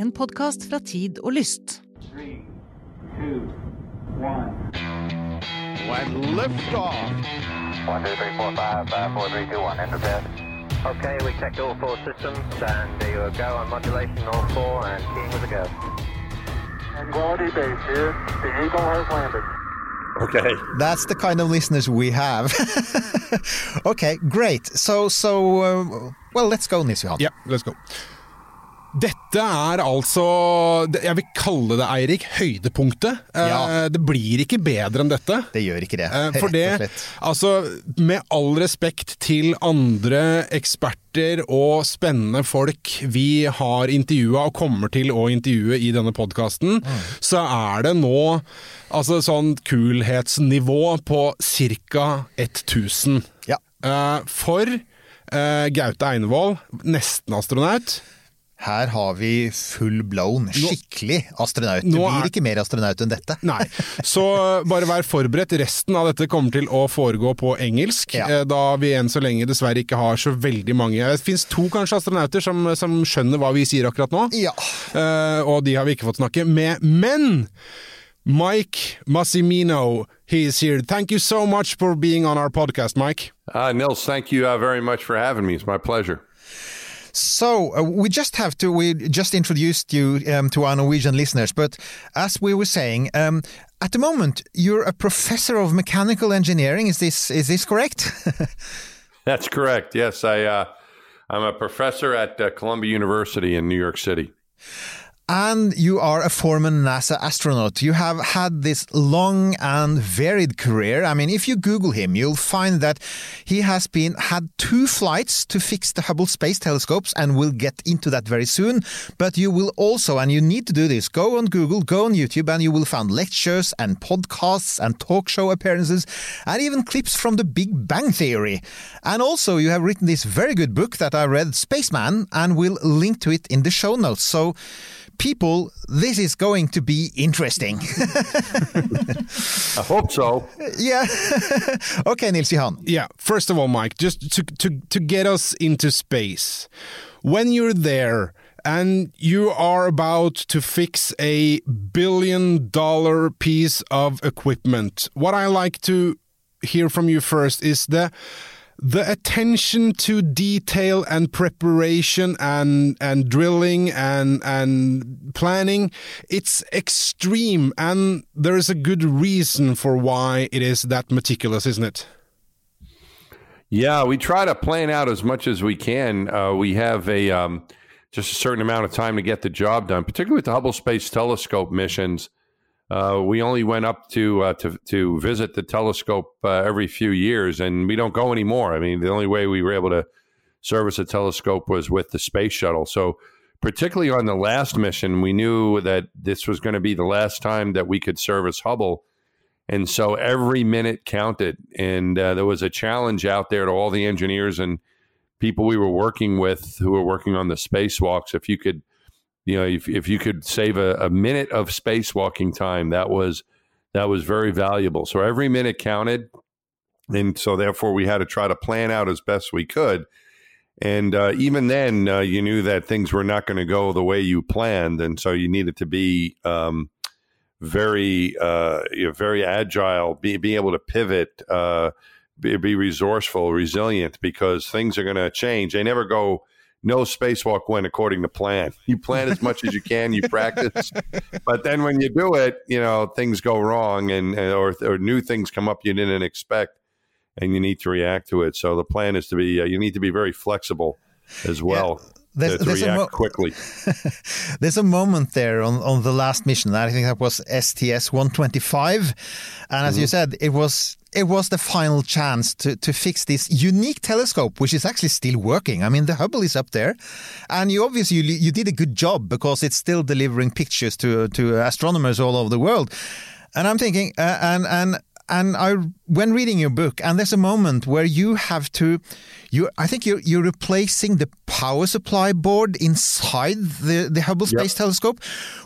en podkast fra Tid og Lyst. Three, two, one. and liftoff. One, two, three, four, five, five, four, three, two, one. Enter bed. Okay, we checked all four systems, and there you go on modulation, all four, and keying with a go. Quality base here. The Eagle has landed. Okay. That's the kind of listeners we have. okay, great. So, so uh, well, let's go, Nils Johan. Ja, let's go. Dette er altså Jeg vil kalle det, Eirik, høydepunktet. Eh, Ja. Det blir ikke bedre enn dette. Det gjør ikke det, Eh, For rett det, og slett. altså Med all respekt til andre eksperter og spennende folk vi har intervjua og kommer til å intervjue i denne podkasten, Mm. så er det nå altså sånn kulhetsnivå på ca. 1000. Ja. Eh, For uh, Gaute Einevold, nesten astronaut. Her har vi full blown, skikkelig astronaut. Det blir er- ikke mer astronaut enn dette. Nei. Så bare vær forberedt. Resten av dette kommer til å foregå på engelsk, Ja. eh, da vi enn så lenge dessverre ikke har så veldig mange Det fins to kanskje astronauter som, som skjønner hva vi sier akkurat nå, Ja. Eh, og de har vi ikke fått snakke med. Men Mike Massimino, he is here. Thank you so much for being on our podcast, Mike. Uh, Nils, thank you uh, very much for having me. It's my pleasure. So uh, we just have to. We just introduced you um, to our Norwegian listeners, but as we were saying, um, at the moment you're a professor of mechanical engineering. Is this is this correct? That's correct. Yes, I, uh, I'm a professor at uh, Columbia University in New York City. And you are a former NASA astronaut. You have had this long and varied career. I mean, if you Google him, you'll find that he has been had two flights to fix the Hubble Space Telescopes, and we'll get into that very soon. But you will also, and you need to do this, go on Google, go on YouTube, and you will find lectures and podcasts and talk show appearances, and even clips from the Big Bang Theory. And also, you have written this very good book that I read, Spaceman, and we'll link to it in the show notes. So, people, this is going to be interesting. I hope so. yeah. okay, Nils Johan. Yeah, first of all, Mike, just to, to, to get us into space, when you're there and you are about to fix a billion dollar piece of equipment, what I like to hear from you first is the the attention to detail and preparation and and drilling and and planning it's extreme and there is a good reason for why it is that meticulous isn't it Yeah, we try to plan out as much as we can. Uh, we have a um, just a certain amount of time to get the job done, particularly with the Hubble Space Telescope missions. Uh, we only went up to uh, to to visit the telescope uh, every few years, and we don't go anymore. I mean, the only way we were able to service a telescope was with the space shuttle. So, particularly on the last mission, we knew that this was going to be the last time that we could service Hubble. And so every minute counted. And uh, there was a challenge out there to all the engineers and people we were working with who were working on the spacewalks. If you could, you know, if, if you could save a, a minute of spacewalking time, that was that was very valuable. So every minute counted. And so therefore we had to try to plan out as best we could. And uh, even then, uh, you knew that things were not going to go the way you planned, and so you needed to be um, very uh, you know, very agile, be be able to pivot, uh, be, be resourceful, resilient, because things are going to change. They never go. No spacewalk went according to plan. You plan as much as you can, you practice, but then when you do it, you know things go wrong, and, and or, or new things come up you didn't expect, and you need to react to it. So the plan is to be uh, you need to be very flexible as well There's- to, there's a react mo- quickly. There's a moment there on, on the last mission. I think that was STS 125, and as you said, it was it was the final chance to to fix this unique telescope, which is actually still working. I mean, the Hubble is up there, and you obviously you, you did a good job because it's still delivering pictures to to astronomers all over the world. And I'm thinking, uh, and and and I when reading your book, and there's a moment where you have to, you I think you're you're replacing the power supply board inside the the Hubble Space Telescope,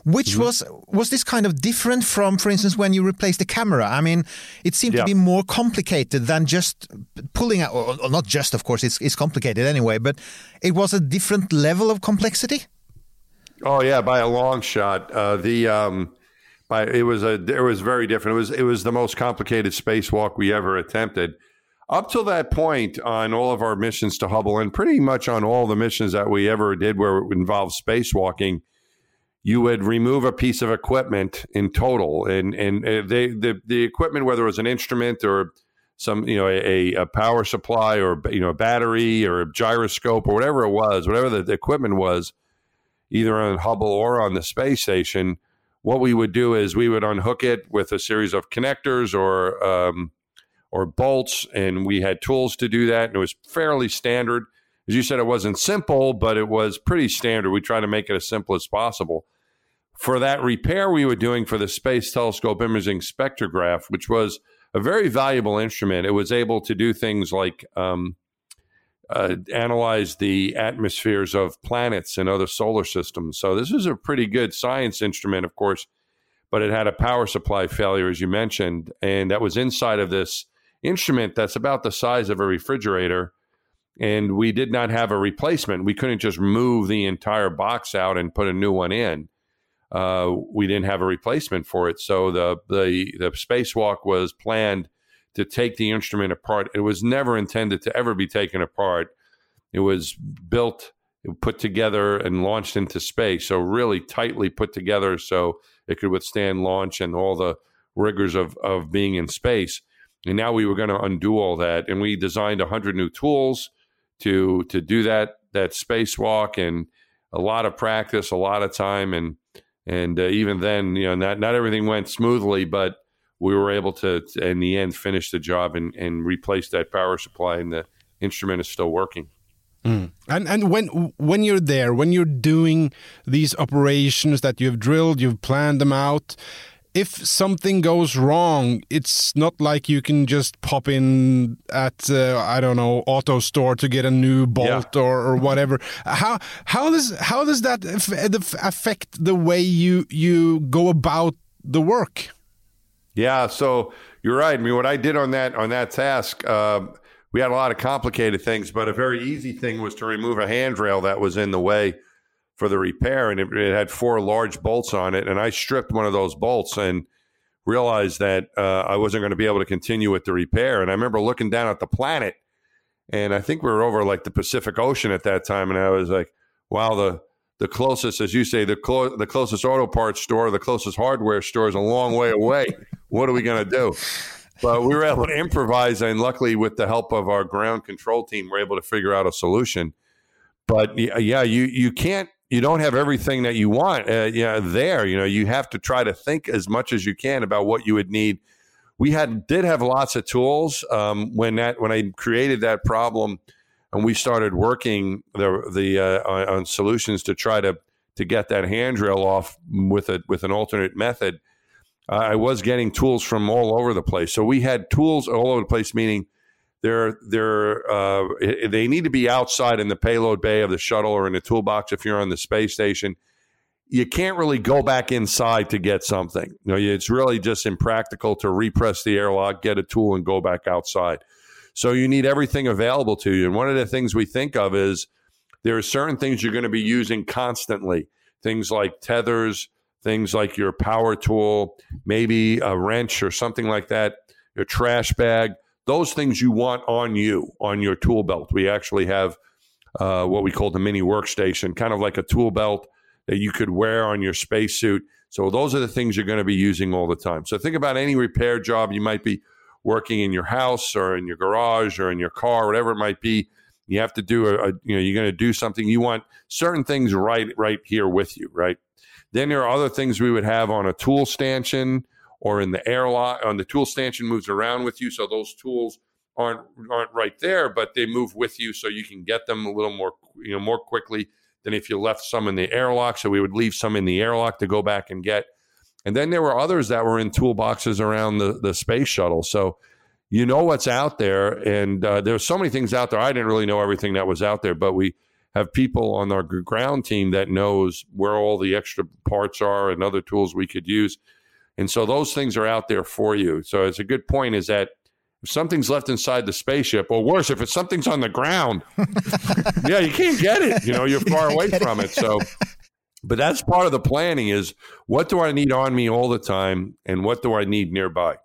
which was was this kind of different from, for instance, when you replaced the camera. I mean, it seemed Yeah. to be more complicated than just pulling out, or, or not just, of course, it's it's complicated anyway, but it was a different level of complexity. Oh yeah, by a long shot. Uh, the um, by it was a it was very different. It was it was the most complicated spacewalk we ever attempted. Up till that point, on all of our missions to Hubble, and pretty much on all the missions that we ever did where it involved spacewalking, you would remove a piece of equipment in total, and and uh, they the the equipment, whether it was an instrument or some you know a, a power supply or you know a battery or a gyroscope or whatever it was, whatever the equipment was, either on Hubble or on the space station, what we would do is we would unhook it with a series of connectors or um, or bolts, and we had tools to do that, and it was fairly standard. As you said, it wasn't simple, but it was pretty standard. We tried to make it as simple as possible for that repair we were doing for the Space Telescope Imaging Spectrograph, which was a very valuable instrument. It was able to do things like um, uh, analyze the atmospheres of planets and other solar systems. So this is a pretty good science instrument, of course, but it had a power supply failure, as you mentioned, and that was inside of this instrument that's about the size of a refrigerator. And we did not have a replacement. We couldn't just move the entire box out and put a new one in uh, we didn't have a replacement for it. So the the the spacewalk was planned to take the instrument apart. It was never intended to ever be taken apart. It was built, put together, and launched into space. So really tightly put together, so it could withstand launch and all the rigors of of being in space. And now we were going to undo all that, and we designed a hundred new tools to to do that that spacewalk and a lot of practice, a lot of time, and and uh, even then, you know, not not everything went smoothly, but we were able to, to in the end, finish the job and, and replace that power supply, and the instrument is still working. Mm. And and when when you're there, when you're doing these operations that you've drilled, you've planned them out, if something goes wrong, it's not like you can just pop in at uh, I don't know auto store to get a new bolt Yeah. or, or whatever. How how does how does that affect the way you you go about the work? Yeah, so you're right. I mean, what I did on that on that task, um, we had a lot of complicated things, but a very easy thing was to remove a handrail that was in the way for the repair, and it, it had four large bolts on it. And I stripped one of those bolts and realized that uh, I wasn't going to be able to continue with the repair. And I remember looking down at the planet, and I think we were over like the Pacific Ocean at that time, and I was like, "Wow, the the closest, as you say, the clo- the closest auto parts store, the closest hardware store is a long way away. what are we going to do?" But we were able to improvise, and luckily, with the help of our ground control team, we're able to figure out a solution. But yeah, you you can't you don't have everything that you want uh, yeah there you know you have to try to think as much as you can about what you would need we had did have lots of tools um, when that when i created that problem and we started working the the uh, on, on solutions to try to to get that handrail off with a with an alternate method uh, i was getting tools from all over the place so we had tools all over the place meaning they're they're uh, they need to be outside in the payload bay of the shuttle or in the toolbox if you're on the space station. You can't really go back inside to get something. You know, it's really just impractical to repress the airlock, get a tool, and go back outside. So you need everything available to you. And one of the things we think of is there are certain things you're going to be using constantly. Things like tethers, things like your power tool, maybe a wrench or something like that, your trash bag those things you want on you on your tool belt. We actually have uh, what we call the mini workstation, kind of like a tool belt that you could wear on your spacesuit. So those are the things you're going to be using all the time. So think about any repair job you might be working in your house or in your garage or in your car, whatever it might be. You have to do a, a you know you're going to do something. You want certain things right right here with you, right? Then there are other things we would have on a tool stanchion or in the airlock on the tool stanchion moves around with you so those tools aren't aren't right there but they move with you so you can get them a little more you know more quickly than if you left some in the airlock so we would leave some in the airlock to go back and get and then there were others that were in toolboxes around the the space shuttle so you know what's out there and uh, there's so many things out there i didn't really know everything that was out there but we have people on our ground team that knows where all the extra parts are and other tools we could use and so those things are out there for you. So it's a good point is that if something's left inside the spaceship, or worse, if it's something's on the ground, yeah, you can't get it. You know, you're far away from it. So but that's part of the planning is what do I need on me all the time and what do I need nearby?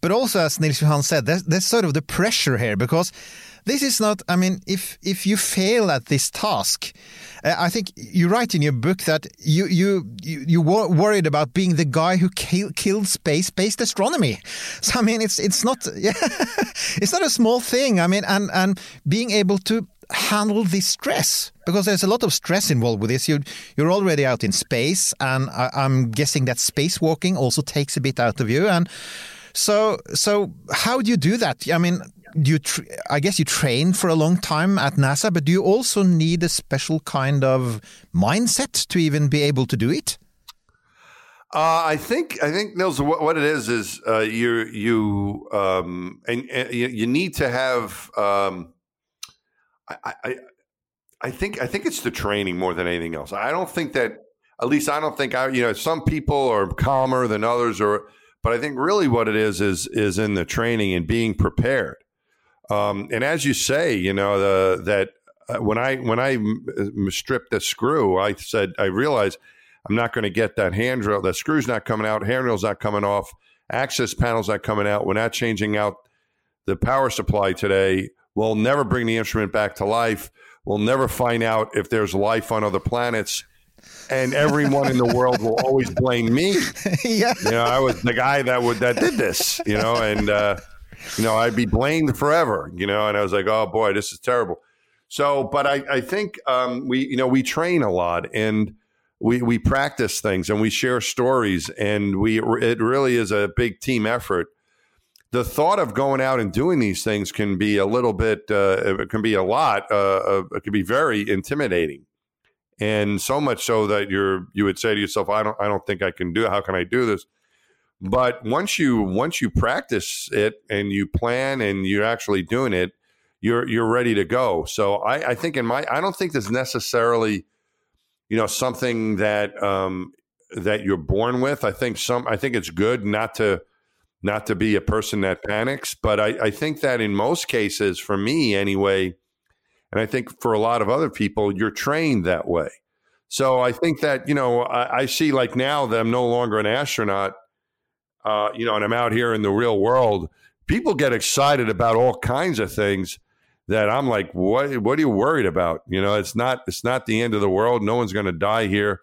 But also, as Nils Johan said, there's sort of the pressure here because this is not. I mean, if if you fail at this task, uh, I think you write in your book that you you you, you were worried about being the guy who kill, killed space-based astronomy. So I mean, it's it's not yeah, it's not a small thing. I mean, and and being able to handle this stress because there's a lot of stress involved with this. You you're already out in space, and I, I'm guessing that spacewalking also takes a bit out of you and. So, so how do you do that? I mean, you I guess you train for a long time at NASA, but do you also need a special kind of mindset to even be able to do it? Uh, I think I think Nils, what, what it is is uh, you you um, and, and you, you, need to have. Um, I I think I think it's the training more than anything else. I don't think that at least I don't think I you know some people are calmer than others or but I think really what it is is is in the training and being prepared. Um, and as you say, you know the, that uh, when I when I stripped the screw, I said I realized I'm not going to get that handrail. The screw's not coming out. Handrail's not coming off. Access panel's not coming out. We're not changing out the power supply today. We'll never bring the instrument back to life. We'll never find out if there's life on other planets. And everyone in the world will always blame me. yeah. You know, I was the guy that would that did this, you know, and uh, you know, I'd be blamed forever, you know, and I was like, oh boy, this is terrible. So, but I, I think um, we, you know, we train a lot and we, we practice things and we share stories and we, it really is a big team effort. The thought of going out and doing these things can be a little bit, uh, it can be a lot, uh, it can be very intimidating. And so much so that you're, you would say to yourself, I don't, I don't think I can do it. How can I do this? But once you once you practice it and you plan and you're actually doing it, you're you're ready to go. So I, I think in my I don't think there's necessarily, you know, something that um, that you're born with. I think some I think it's good not to not to be a person that panics. But I, I think that in most cases, for me anyway, and I think for a lot of other people, you're trained that way. So I think that, you know, I, I see like now that I'm no longer an astronaut, uh, you know, and I'm out here in the real world, people get excited about all kinds of things that I'm like, what what are you worried about? You know, it's not it's not the end of the world. No one's going to die here,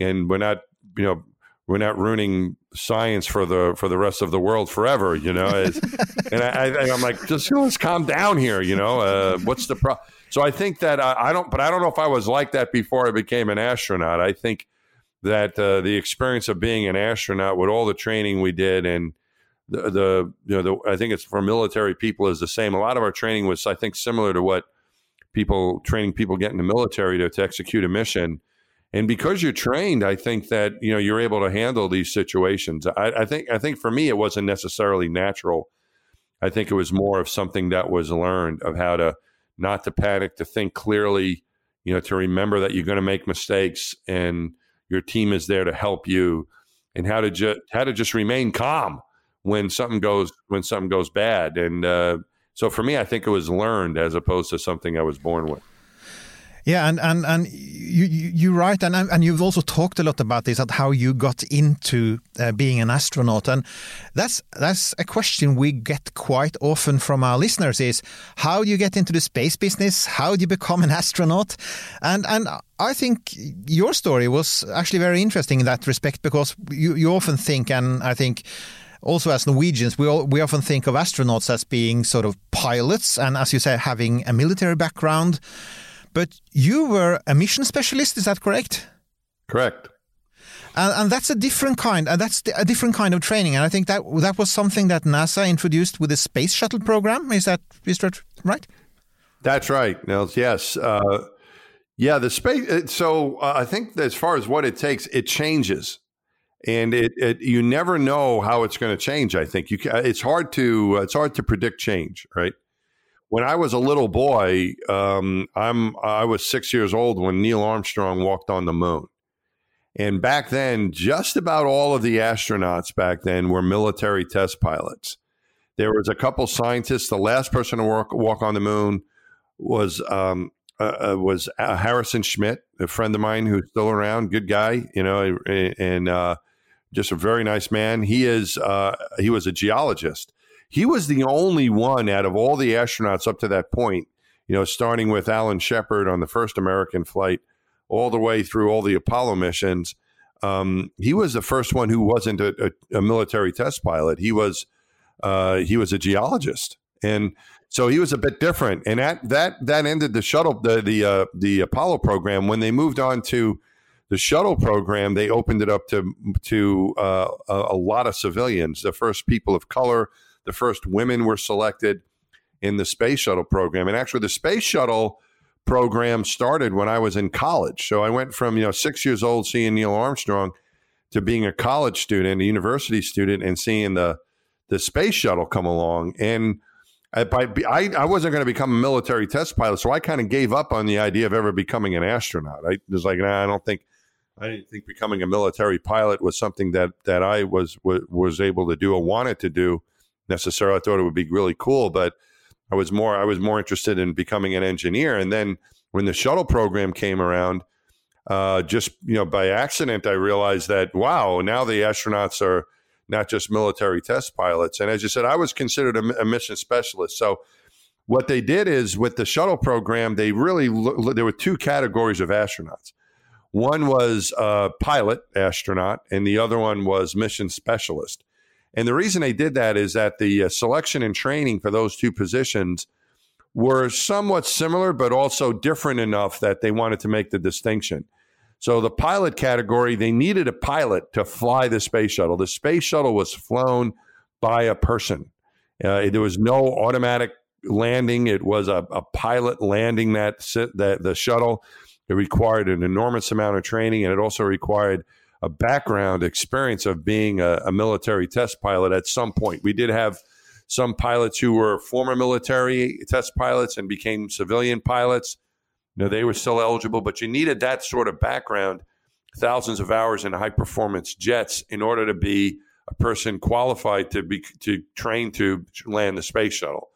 and we're not you know we're not ruining science for the for the rest of the world forever. You know, and I, I, am like, just let's calm down here. You know, uh, what's the problem? So I think that I, I don't, but I don't know if I was like that before I became an astronaut. I think that uh, the experience of being an astronaut with all the training we did and the, the you know the, I think it's for military people is the same. A lot of our training was I think similar to what people training people get in the military to, to execute a mission. And because you're trained, I think that you know you're able to handle these situations. I, I think I think for me it wasn't necessarily natural. I think it was more of something that was learned of how to not to panic, to think clearly, you know, to remember that you're going to make mistakes and your team is there to help you, and how to just how to just remain calm when something goes when something goes bad. And uh, so for me, I think it was learned as opposed to something I was born with. Yeah, and and and you you right, and and you've also talked a lot about this, at how you got into uh, being an astronaut, and that's that's a question we get quite often from our listeners: is how do you get into the space business? How do you become an astronaut? And and I think your story was actually very interesting in that respect because you you often think, and I think also as Norwegians, we all, we often think of astronauts as being sort of pilots, and as you say, having a military background. But you were a mission specialist, is that correct? Correct. And, and, that's a different kind, and that's a different kind of training. And I think that that was something that NASA introduced with the space shuttle program. Is that is that right? That's right, Nils. Yes, uh, yeah. The space. So uh, I think as far as what it takes, it changes, and it, it you never know how it's going to change. I think you. It's hard to it's hard to predict change, right? When I was a little boy, um, I'm I was six years old when Neil Armstrong walked on the moon. And back then, just about all of the astronauts back then were military test pilots. There was a couple scientists. The last person to walk, walk on the moon was um, uh, uh, was uh, Harrison Schmitt, a friend of mine who's still around, good guy, you know, and uh, just a very nice man. He is uh, he was a geologist. He was the only one out of all the astronauts up to that point, you know, starting with Alan Shepard on the first American flight, all the way through all the Apollo missions. Um, he was the first one who wasn't a, a, a military test pilot. He was uh, he was a geologist, and so he was a bit different. And that that that ended the shuttle the the uh, the Apollo program. When they moved on to the shuttle program, they opened it up to to uh, a, a, lot of civilians. The first people of color, the first women were selected in the space shuttle program, and actually the space shuttle program started when I was in college. So I went from you know six years old seeing Neil Armstrong to being a college student, a university student, and seeing the the space shuttle come along. And I, I, I wasn't going to become a military test pilot, so I kind of gave up on the idea of ever becoming an astronaut. I was like, nah, I don't think. I didn't think becoming a military pilot was something that that I was was, was able to do or wanted to do necessarily. I thought it would be really cool, but I was more I was more interested in becoming an engineer. And then when the shuttle program came around, uh, just you know by accident, I realized that wow, now the astronauts are not just military test pilots. And as you said, I was considered a, a mission specialist. So what they did is with the shuttle program, they really there were two categories of astronauts. One was a pilot astronaut, and the other one was mission specialist. And the reason they did that is that the uh, selection and training for those two positions were somewhat similar, but also different enough that they wanted to make the distinction. So the pilot category, they needed a pilot to fly the space shuttle. The space shuttle was flown by a person. Uh, there was no automatic landing. It was a, a pilot landing that, that the shuttle. It required an enormous amount of training, and it also required a background experience of being a, a, military test pilot at some point. We did have some pilots who were former military test pilots and became civilian pilots. You know, they were still eligible, but you needed that sort of background, thousands of hours in high performance jets in order to be a person qualified to be to train to land the space shuttle.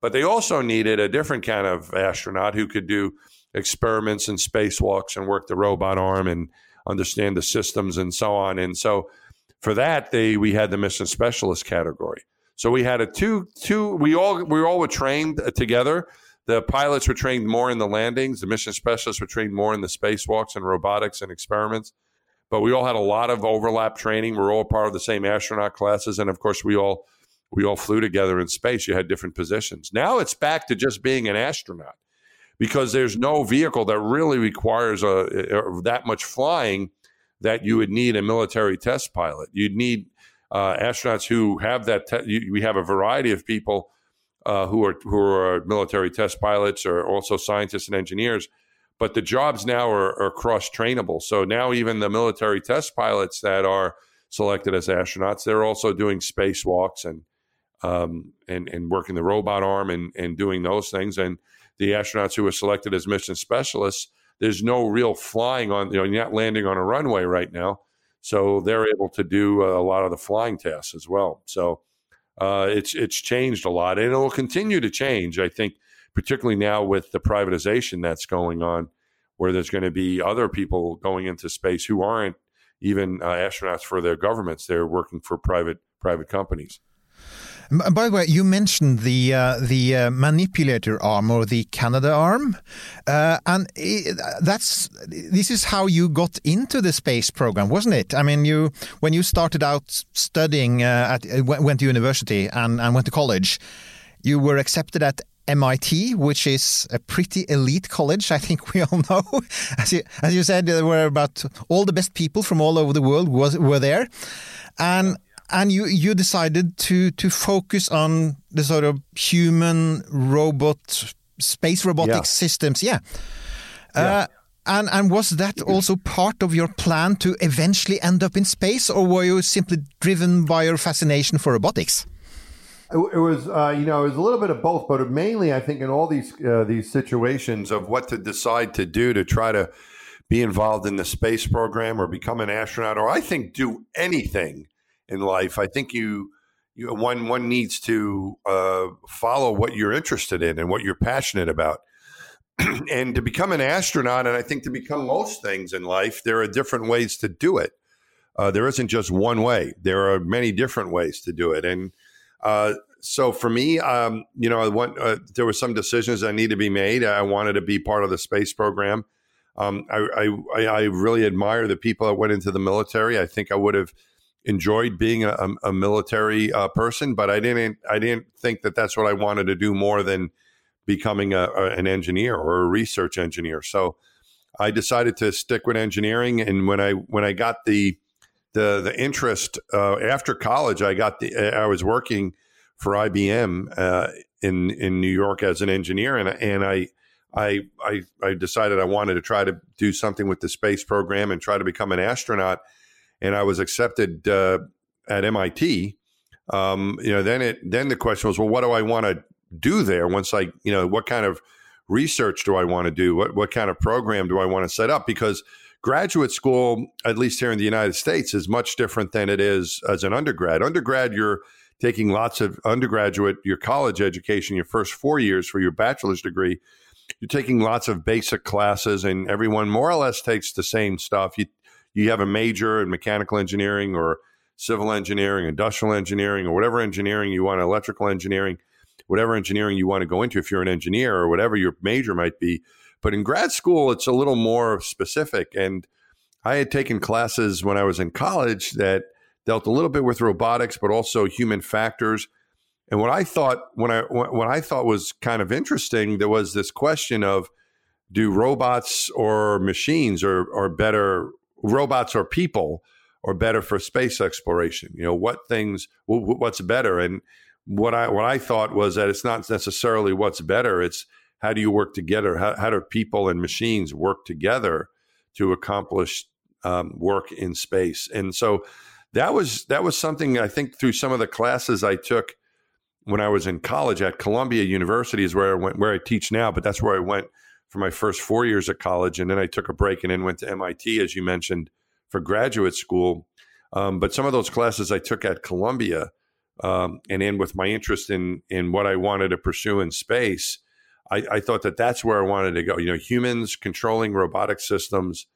But they also needed a different kind of astronaut who could do experiments and spacewalks and work the robot arm and understand the systems and so on. And so for that, they we had the mission specialist category. So we had a two two we all we all were trained uh, together. The pilots were trained more in the landings. The mission specialists were trained more in the spacewalks and robotics and experiments. But we all had a lot of overlap training. We're all part of the same astronaut classes, and of course, we all we all flew together in space. You had different positions. Now it's back to just being an astronaut because there's no vehicle that really requires a, a that much flying that you would need a military test pilot. You'd need uh, astronauts who have that. Te- we have a variety of people uh, who are who are military test pilots or also scientists and engineers. But the jobs now are, are cross trainable. So now even the military test pilots that are selected as astronauts, they're also doing spacewalks and um, and and working the robot arm and and doing those things. And the astronauts who were selected as mission specialists, there's no real flying on, you know, you're not landing on a runway right now. So they're able to do a lot of the flying tasks as well. So uh, it's it's changed a lot, and it will continue to change. I think, particularly now with the privatization that's going on, where there's going to be other people going into space who aren't even uh, astronauts for their governments; they're working for private private companies. By the way, you mentioned the uh, the uh, manipulator arm or the Canadarm, uh, and it, that's this is how you got into the space program, wasn't it? I mean, you when you started out studying uh, at uh, went to university and, and went to college, you were accepted at MIT, which is a pretty elite college, I think we all know. As you, as you said, there were about all the best people from all over the world was were there, and and you you decided to to focus on the sort of human robot space robotic yeah. systems yeah, yeah. Uh, and and was that also part of your plan to eventually end up in space or were you simply driven by your fascination for robotics it was, uh, you know, it was a little bit of both, but mainly, I think, in all these uh, these situations of what to decide to do to try to be involved in the space program or become an astronaut, or I think do anything in life. I think you, you one one needs to uh, follow what you're interested in and what you're passionate about. and to become an astronaut, and I think to become most things in life, there are different ways to do it. Uh, there isn't just one way. There are many different ways to do it, and uh, so for me, um, you know, I want, uh, there were some decisions that need to be made. I wanted to be part of the space program. Um, I, I, I really admire the people that went into the military. I think I would have enjoyed being a, a military uh, person, but I didn't. I didn't think that that's what I wanted to do more than becoming a, a, an engineer or a research engineer. So I decided to stick with engineering. And when I when I got the the the interest uh, after college, I got the I was working for IBM uh, in in New York as an engineer, and and I. I, I, I decided I wanted to try to do something with the space program and try to become an astronaut, and I was accepted uh, at MIT. Um, you know, then it then the question was, well, what do I want to do there once I, you know, what kind of research do I want to do? What what kind of program do I want to set up? Because graduate school, at least here in the United States, is much different than it is as an undergrad. Undergrad, you're taking lots of undergraduate, your college education, your first four years for your bachelor's degree. You're taking lots of basic classes, and everyone more or less takes the same stuff. You you have a major in mechanical engineering or civil engineering, industrial engineering, or whatever engineering you want, electrical engineering whatever engineering you want to go into if you're an engineer or whatever your major might be. But in grad school, it's a little more specific. And I had taken classes when I was in college that dealt a little bit with robotics, but also human factors. And what I thought when I what I thought was kind of interesting, there was this question of do robots or machines or or better robots or people or better for space exploration? You know, what things what's better? And what I what I thought was that it's not necessarily what's better. It's how do you work together? How, how do people and machines work together to accomplish um, work in space? And so that was that was something I think through some of the classes I took when I was in college at Columbia University is where I went where I teach now, but that's where I went for my first four years of college, and then I took a break and then went to MIT, as you mentioned, for graduate school. Um, but some of those classes I took at Columbia um, and in with my interest in in what I wanted to pursue in space, I, I, thought that that's where I wanted to go. You know, humans controlling robotic systems.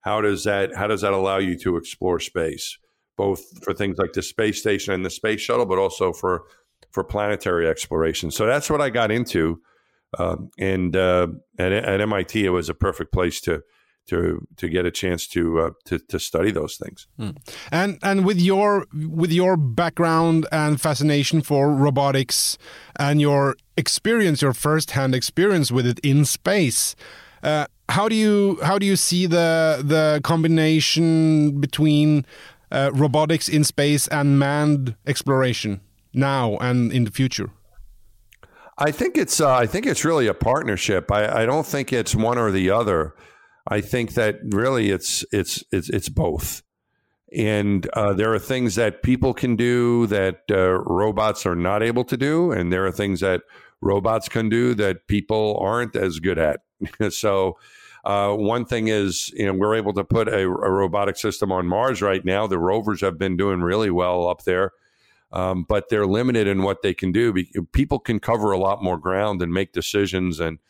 How does that how does that allow you to explore space, both for things like the space station and the space shuttle, but also for for planetary exploration? So that's what I got into, um, and uh, at, at MIT, it was a perfect place to to to get a chance to uh, to to study those things. Mm. And and with your with your background and fascination for robotics and your experience, your first hand experience with it in space. Uh, how do you how do you see the the combination between uh, robotics in space and manned exploration now and in the future? I think it's uh, I think it's really a partnership. I, I don't think it's one or the other. I think that really it's it's it's it's both. And uh, there are things that people can do that uh, robots are not able to do, and there are things that robots can do that people aren't as good at. so, uh, one thing is, you know, we're able to put a, a, robotic system on Mars right now. The rovers have been doing really well up there, um, but they're limited in what they can do. People can cover a lot more ground and make decisions and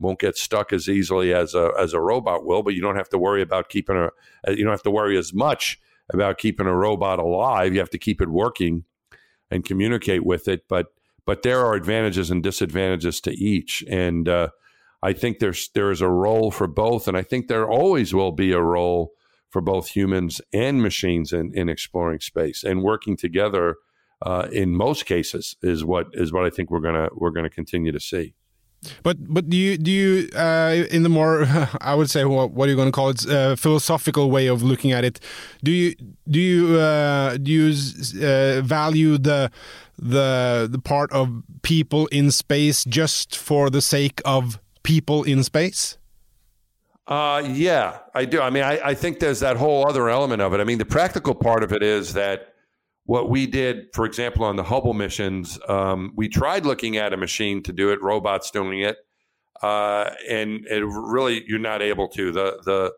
won't get stuck as easily as a as a robot will. But you don't have to worry about keeping a uh, you don't have to worry as much about keeping a robot alive. You have to keep it working and communicate with it. But but there are advantages and disadvantages to each, and uh, I think there's there is a role for both, and I think there always will be a role for both humans and machines in, in exploring space and working together. Uh, in most cases, is what is what I think we're gonna we're gonna continue to see. But but do you do you uh, in the more I would say what what are you going to call it uh, philosophical way of looking at it? Do you do you uh, do you uh, value the the the part of people in space just for the sake of people in space? Uh, yeah, I do. I mean, I, I think there's that whole other element of it. I mean, the practical part of it is that what we did, for example, on the Hubble missions, um, we tried looking at a machine to do it, robots doing it, uh, and it really you're not able to. The, the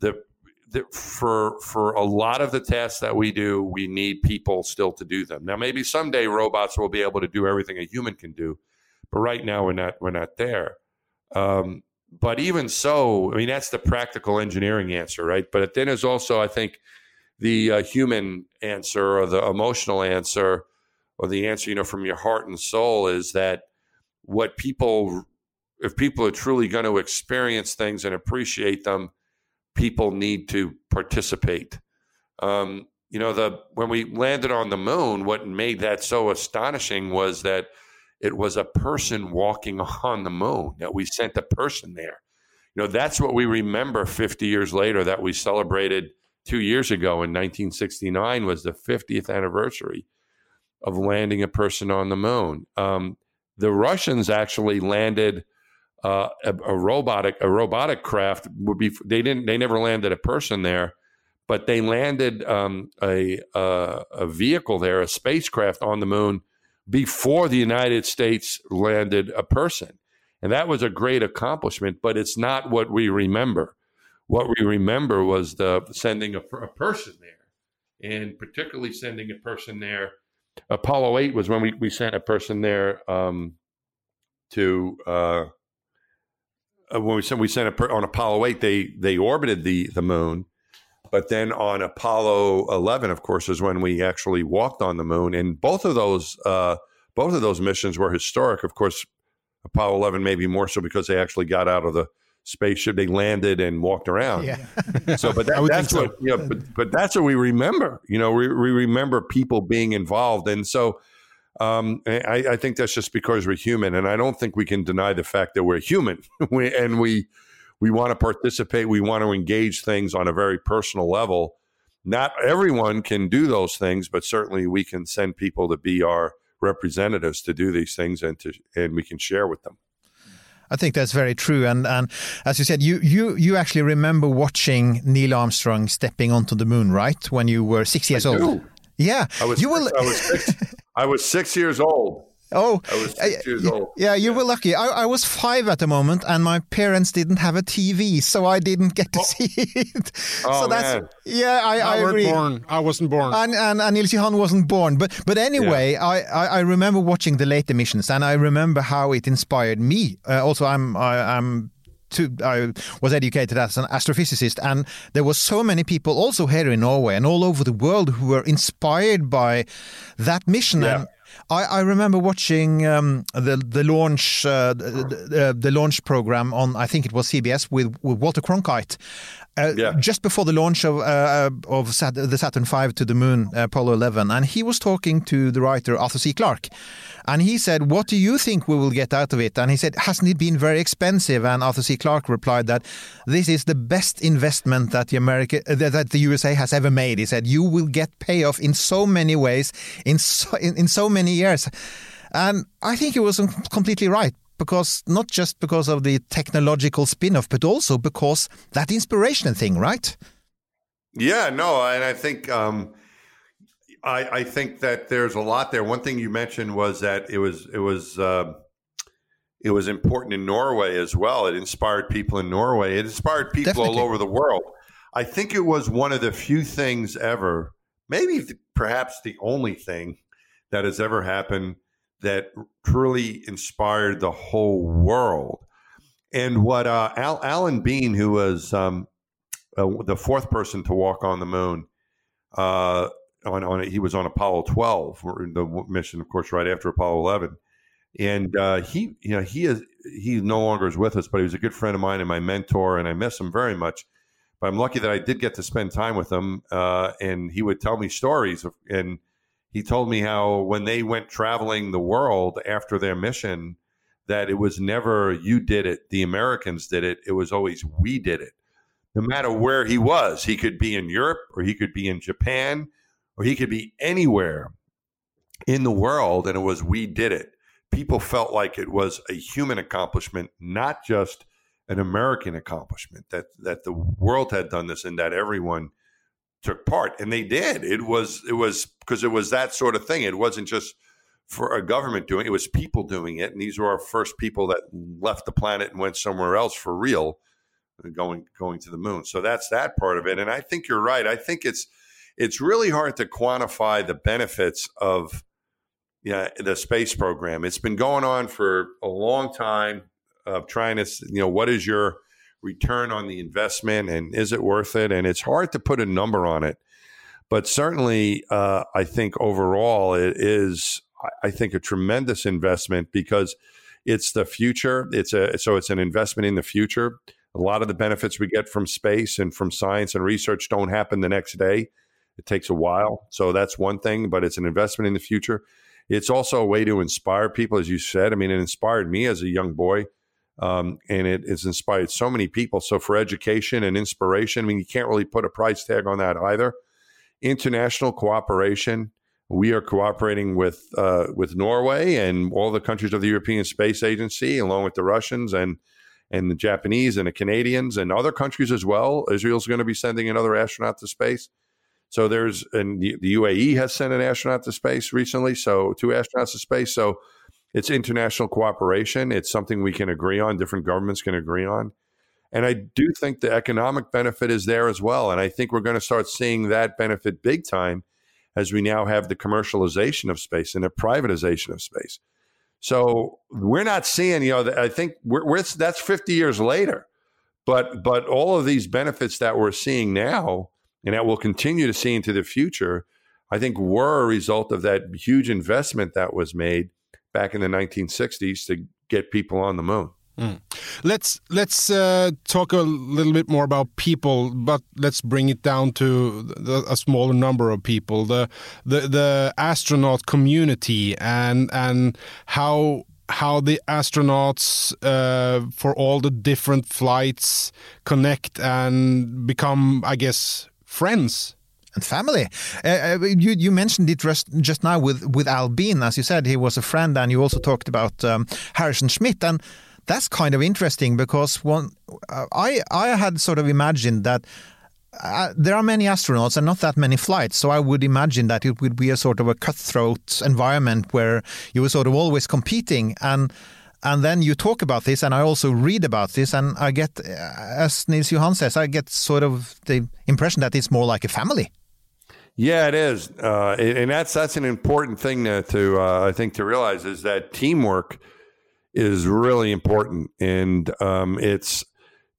the the for for a lot of the tasks that we do, we need people still to do them. Now, maybe someday robots will be able to do everything a human can do, but right now we're not we're not there. Um, but even so, I mean, that's the practical engineering answer, right? But then there's also, I think, the uh, human answer or the emotional answer or the answer, you know, from your heart and soul is that what people, if people are truly going to experience things and appreciate them, people need to participate. Um, you know, the when we landed on the moon, what made that so astonishing was that it was a person walking on the moon. That we sent a person there. You know, that's what we remember 50 years later. That we celebrated two years ago in 1969 was the 50th anniversary of landing a person on the moon. Um, the Russians actually landed uh, a, a, robotic a robotic craft. Would be they didn't they never landed a person there, but they landed um, a, a a vehicle there, a spacecraft on the moon before the United States landed a person, and that was a great accomplishment. But it's not what we remember. What we remember was the sending a, a person there, and particularly sending a person there. Apollo 8 was when we, we sent a person there um, to uh, uh, when we sent we sent a per, on Apollo 8 they they orbited the the moon. But then on Apollo 11 of course is when we actually walked on the moon and both of those uh, both of those missions were historic. Of course Apollo 11 maybe more so because they actually got out of the spaceship. They landed and walked around. Yeah. so, but that, that's what, you know, but, but that's what we remember. You know, we, we remember people being involved. And so um, I, I, think that's just because we're human. And I don't think we can deny the fact that we're human we, and we, we want to participate. We want to engage things on a very personal level. Not everyone can do those things, but certainly we can send people to be our representatives to do these things and to, and we can share with them. I think that's very true, and and as you said, you you you actually remember watching Neil Armstrong stepping onto the moon, right? When you were six years I old. Do. Yeah, I was. You will. I was six. I was six years old. Oh, I was six years old. Yeah, you were lucky. I, I, was five at the moment, and my parents didn't have a TV, so I didn't get to oh. see it. Oh, so that's man. yeah, I, I, I agree. Born. I wasn't born, and and, and Nils Johan wasn't born. But but anyway, yeah. I, I, I remember watching the late missions, and I remember how it inspired me. Uh, also, I'm I, I'm to, I was educated as an astrophysicist, and there were so many people also here in Norway and all over the world who were inspired by that mission. Yeah. And I, I remember watching um, the the launch uh, the, the, launch program on I think it was CBS with, with Walter Cronkite. Uh, yeah. Just before the launch of uh, of Sat- the Saturn V to the moon, uh, Apollo 11, and he was talking to the writer Arthur C. Clarke, and he said, "What do you think we will get out of it?" And he said, "Hasn't it been very expensive?" And Arthur C. Clarke replied that this is the best investment that the America uh, that the USA has ever made. He said, "You will get payoff in so many ways, in so, in, in so many years." And I think he was completely right because not just because of the technological spin-off, but also because that inspiration thing, right? Yeah, no, and I think um, I, I, think that there's a lot there. One thing you mentioned was that it was it was uh, it was important in Norway as well. It inspired people in Norway. It inspired people Definitely. all over the world. I think it was one of the few things ever, maybe perhaps the only thing that has ever happened that truly inspired the whole world. And what uh, Al, Alan Bean, who was um, uh, the fourth person to walk on the moon, uh, on, on he was on Apollo 12, the mission, of course, right after Apollo 11. And uh, he, you know, he is he no longer is with us, but he was a good friend of mine and my mentor, and I miss him very much. But I'm lucky that I did get to spend time with him, uh, and he would tell me stories of, and he told me how when they went traveling the world after their mission, that it was never you did it, the Americans did it. It was always we did it. No matter where he was, he could be in Europe or he could be in Japan or he could be anywhere in the world, and it was we did it. People felt like it was a human accomplishment, not just an American accomplishment. That that the world had done this, and that everyone took part, and they did. It was it was because it was that sort of thing. It wasn't just for a government doing it; it was people doing it, and these were our first people that left the planet and went somewhere else for real, going going to the moon. So that's that part of it. And I think you're right. I think it's it's really hard to quantify the benefits of yeah, the space program. It's been going on for a long time. of trying to, you know, what is your return on the investment and is it worth it? And it's hard to put a number on it. But certainly, uh, I think overall it is, I think, a tremendous investment because it's the future. It's a so it's an investment in the future. A lot of the benefits we get from space and from science and research don't happen the next day. It takes a while. So that's one thing, but it's an investment in the future. It's also a way to inspire people, as you said. I mean, it inspired me as a young boy, um, and it has inspired so many people. So for education and inspiration, I mean, you can't really put a price tag on that either. International cooperation. We are cooperating with uh, with Norway and all the countries of the European Space Agency, along with the Russians and and the Japanese and the Canadians and other countries as well. Israel's going to be sending another astronaut to space. So there's and the, the UAE has sent an astronaut to space recently. So two astronauts to space. So it's international cooperation. It's something we can agree on. Different governments can agree on. And I do think the economic benefit is there as well. And I think we're going to start seeing that benefit big time as we now have the commercialization of space and the privatization of space. So we're not seeing, you know, I think we're, we're, that's 50 years later. But but all of these benefits that we're seeing now and that we'll continue to see into the future, I think were a result of that huge investment that was made back in the 1960s to get people on the moon. Mm. Let's let's uh, talk a little bit more about people, but let's bring it down to the, a smaller number of people. The the the astronaut community and and how how the astronauts uh, for all the different flights connect and become, I guess, friends and family. Uh, uh, you, you mentioned it just, just now with, with Al Bean, as you said, he was a friend, and you also talked about um, Harrison Schmitt. And that's kind of interesting because one, uh, I, I had sort of imagined that uh, there are many astronauts and not that many flights, so I would imagine that it would be a sort of a cutthroat environment where you were sort of always competing. And and then you talk about this, and I also read about this, and I get, uh, as Nils Johan says, I get sort of the impression that it's more like a family. Yeah, it is, uh, and that's that's an important thing to, to uh, I think to realize is that teamwork is really important, and um, it's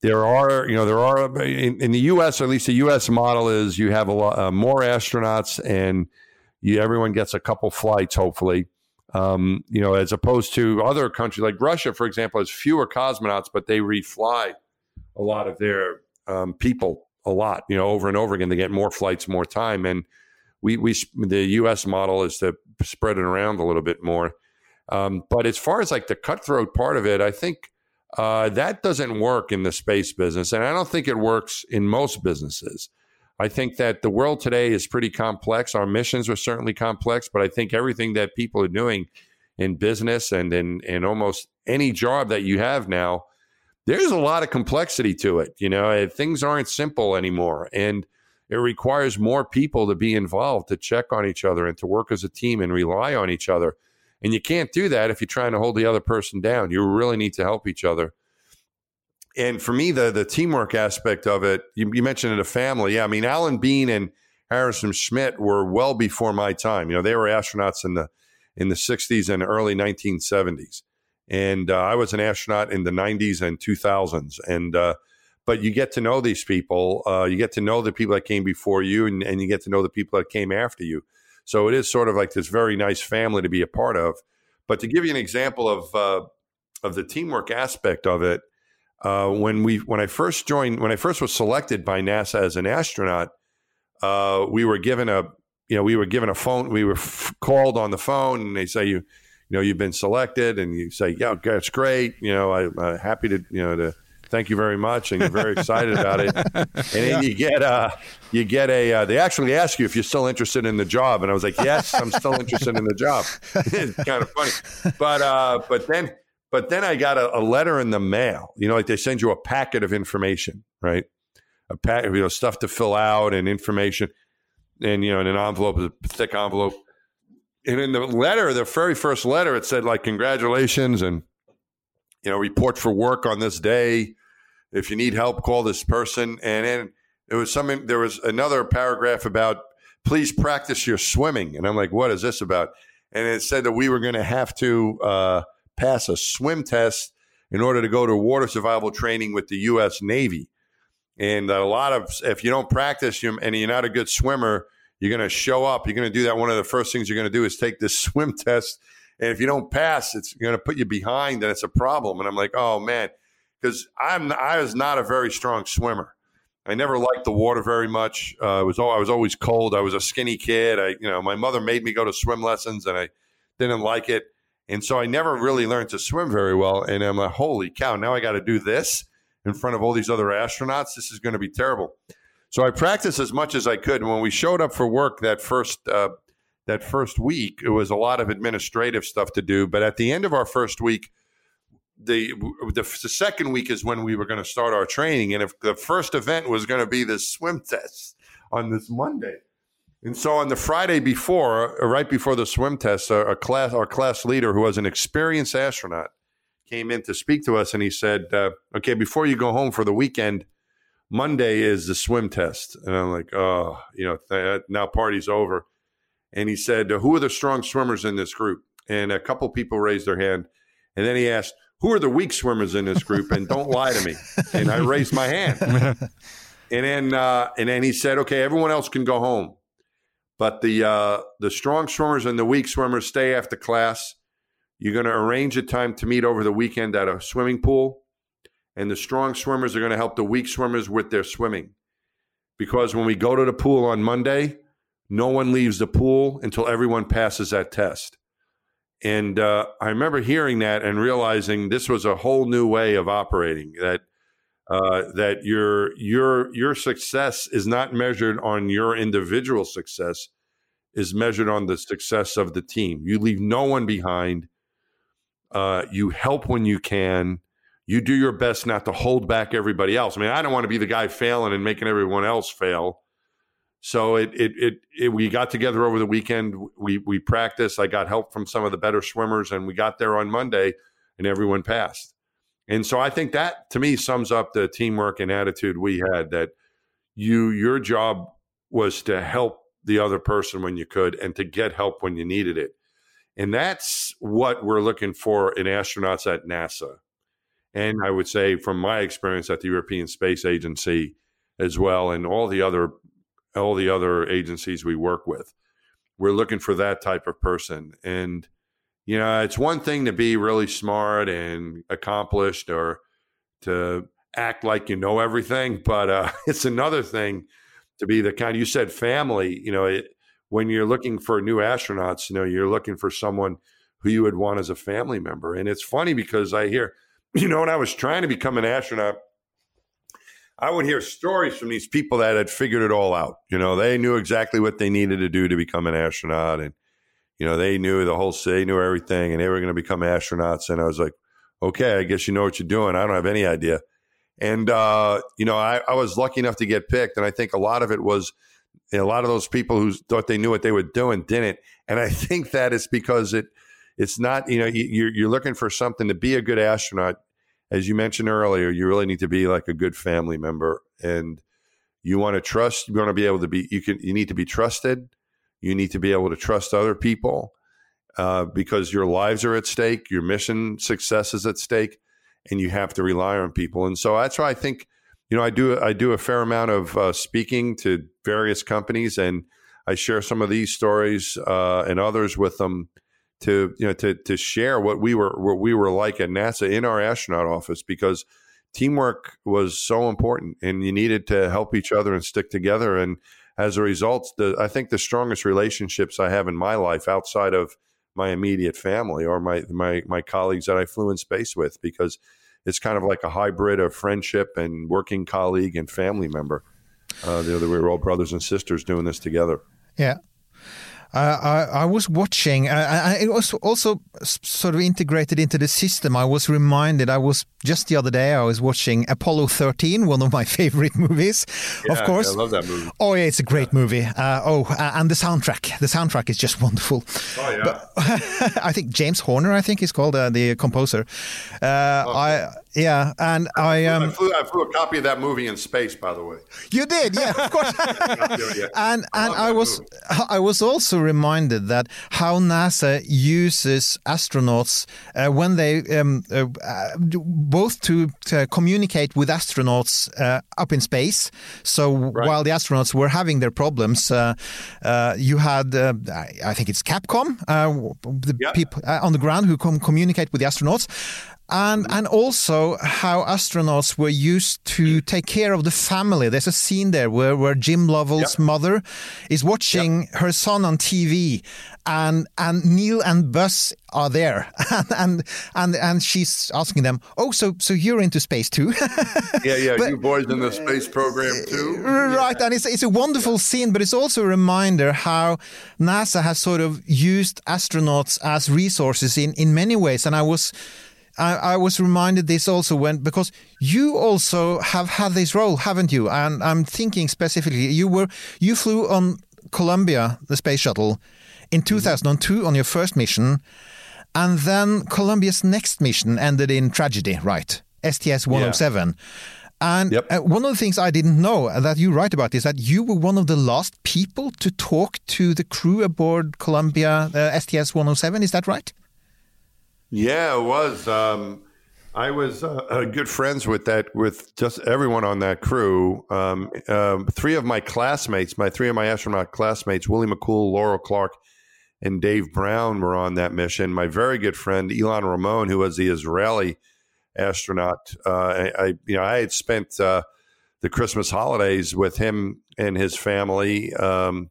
there are you know there are in, in, the U.S. or at least the U.S. model is you have a lot uh, more astronauts and you, everyone gets a couple flights hopefully um, you know, as opposed to other countries like Russia, for example, has fewer cosmonauts, but they refly a lot of their um, people a lot, you know, over and over again. They get more flights, more time, and we we the U.S. model is to spread it around a little bit more. Um, but as far as like the cutthroat part of it, I think uh, that doesn't work in the space business, and I don't think it works in most businesses. I think that the world today is pretty complex. Our missions are certainly complex, but I think everything that people are doing in business and in, in almost any job that you have now, there's a lot of complexity to it. You know, things aren't simple anymore. And it requires more people to be involved, to check on each other and to work as a team and rely on each other. And you can't do that if you're trying to hold the other person down. You really need to help each other and for me, the the teamwork aspect of it, you, you mentioned it a family. Yeah, I mean, Alan Bean and Harrison Schmitt were well before my time. You know, they were astronauts in the in the 60s and early 1970s, and uh, I was an astronaut in the 90s and 2000s. And uh, but you get to know these people. Uh, you get to know the people that came before you, and, and you get to know the people that came after you. So it is sort of like this very nice family to be a part of. But to give you an example of uh, of the teamwork aspect of it, uh, when we when I first joined when I first was selected by NASA as an astronaut, uh, we were given a you know we were given a phone we were f- called on the phone and they say you you know you've been selected and you say yeah that's great. You know I, am happy to you know to thank you very much and you're very excited about it. And then you get uh you get a uh, they actually ask you if you're still interested in the job. And I was like yes I'm still interested in the job. It's kind of funny. But uh but then but then I got a, a, letter in the mail. You know, like they send you a packet of information, right? A pack, you know, stuff to fill out and information, and you know, in an envelope, a thick envelope. And in the letter, the very first letter, it said like, "Congratulations," and you know, report for work on this day. If you need help, call this person. And then there was something. There was another paragraph about please practice your swimming. And I'm like, what is this about? And it said that we were going to have to. Uh, pass a swim test in order to go to water survival training with the U.S. Navy. And a lot of, if you don't practice you, and you're not a good swimmer, you're going to show up. You're going to do that. One of the first things you're going to do is take this swim test. And if you don't pass, it's going to put you behind and it's a problem. And I'm like, oh man, because I'm I was not a very strong swimmer. I never liked the water very much. Uh, was all, I was always cold. I was a skinny kid. I you know my mother made me go to swim lessons and I didn't like it, and so I never really learned to swim very well. And I'm like, holy cow! Now I got to do this in front of all these other astronauts. This is going to be terrible. So I practiced as much as I could. And when we showed up for work that first uh, that first week, it was a lot of administrative stuff to do. But at the end of our first week, the the, the second week is when we were going to start our training, and if the first event was going to be this swim test on this Monday. And so on the Friday before, uh, right before the swim test, a class, our class leader, who was an experienced astronaut, came in to speak to us, and he said, uh, "Okay, before you go home for the weekend, Monday is the swim test." And I'm like, "Oh, you know, th- now party's over." And he said, "Who are the strong swimmers in this group?" And a couple people raised their hand, and then he asked, "Who are the weak swimmers in this group?" And don't lie to me. And I raised my hand. and then, uh, and then he said, "Okay, everyone else can go home." But the uh, the strong swimmers and the weak swimmers stay after class. You're going to arrange a time to meet over the weekend at a swimming pool, and the strong swimmers are going to help the weak swimmers with their swimming. Because when we go to the pool on Monday, no one leaves the pool until everyone passes that test. And uh, I remember hearing that and realizing this was a whole new way of operating. That uh, that your your your success is not measured on your individual success, is measured on the success of the team. You leave no one behind. Uh, you help when you can. You do your best not to hold back everybody else. I mean, I don't want to be the guy failing and making everyone else fail. So it, it it it, we got together over the weekend. We we practiced. I got help from some of the better swimmers, and we got there on Monday, and everyone passed. And so I think that to me sums up the teamwork and attitude we had. That you your job was to help the other person when you could, and to get help when you needed it. And that's what we're looking for in astronauts at NASA. And I would say, from my experience at the European Space Agency as well, and all the other all the other agencies we work with, we're looking for that type of person. And you know, it's one thing to be really smart and accomplished, or to act like you know everything, but uh, it's another thing to be the kind you said family. You know, it, when you're looking for new astronauts, you know, you're looking for someone who you would want as a family member. And it's funny because I hear, you know, when I was trying to become an astronaut, I would hear stories from these people that had figured it all out. You know, they knew exactly what they needed to do to become an astronaut. And, you know, they knew the whole, they knew everything and they were going to become astronauts. And I was like, okay, I guess you know what you're doing. I don't have any idea. And, uh, you know, I, I was lucky enough to get picked. And I think a lot of it was, a lot of those people who thought they knew what they were doing didn't, and I think that is because it it's not you know you're you're looking for something to be a good astronaut. As you mentioned earlier, you really need to be like a good family member, and you want to trust. You want to be able to be. You can. You need to be trusted. You need to be able to trust other people uh, because your lives are at stake. Your mission success is at stake, and you have to rely on people. And so that's why I think you know, I do I do a fair amount of uh, speaking to various companies, and I share some of these stories uh, and others with them to you know to to share what we were what we were like at NASA in our astronaut office because teamwork was so important, and you needed to help each other and stick together. And as a result, the, I think the strongest relationships I have in my life outside of my immediate family or my my my colleagues that I flew in space with because it's kind of like a hybrid of friendship and working colleague and family member. Uh, the other we were all brothers and sisters doing this together. Yeah. Uh, I, I, was watching, uh, it was also sort of integrated into the system. I was reminded, I was just the other day, I was watching Apollo 13, one of my favorite movies, yeah, of course. I love that movie. Oh, yeah, it's a great yeah. movie. Uh, oh, and the soundtrack. The soundtrack is just wonderful. Oh, yeah. But, I think James Horner, I think he's called uh, the composer. Uh, oh, I Yeah, and I I um, flew, I flew a copy of that movie in space, by the way. you did, yeah, of course. And and love I was movie. I was also reminded that how NASA uses astronauts uh, when they um, uh, uh, both to, to communicate with astronauts uh, up in space. So while the astronauts were having their problems, uh, uh, you had uh, I I think it's Capcom, uh, the Yeah. people uh, on the ground who com- communicate with the astronauts. And and also how astronauts were used to take care of the family. There's a scene there where, where Jim Lovell's Yep. mother is watching her son on TV, and and Neil and Buzz are there, and and and, and she's asking them, "Oh, so so you're into space too?" Yeah, yeah. you boys in the space program eh, too. Eh, right, and it's it's a wonderful scene, but it's also a reminder how NASA has sort of used astronauts as resources in in many ways. And I was. I, I was reminded this also when because you also have had this role, haven't you? And I'm thinking specifically, you were you flew on Columbia, the space shuttle, in 2002 on your first mission, and then Columbia's next mission ended in tragedy, right? STS-107. And Yep. uh, one of the things I didn't know that you write about is that you were one of the last people to talk to the crew aboard Columbia uh, STS-107. Is that right? Yeah, it was. Um, I was uh, uh, good friends with that, with just everyone on that crew. Um, um, three of my classmates, my three of my astronaut classmates, Willie McCool, Laurel Clark, and Dave Brown, were on that mission. My very good friend Ilan Ramon, who was the Israeli astronaut, uh, I, I, you know, I had spent uh, the Christmas holidays with him and his family. Um,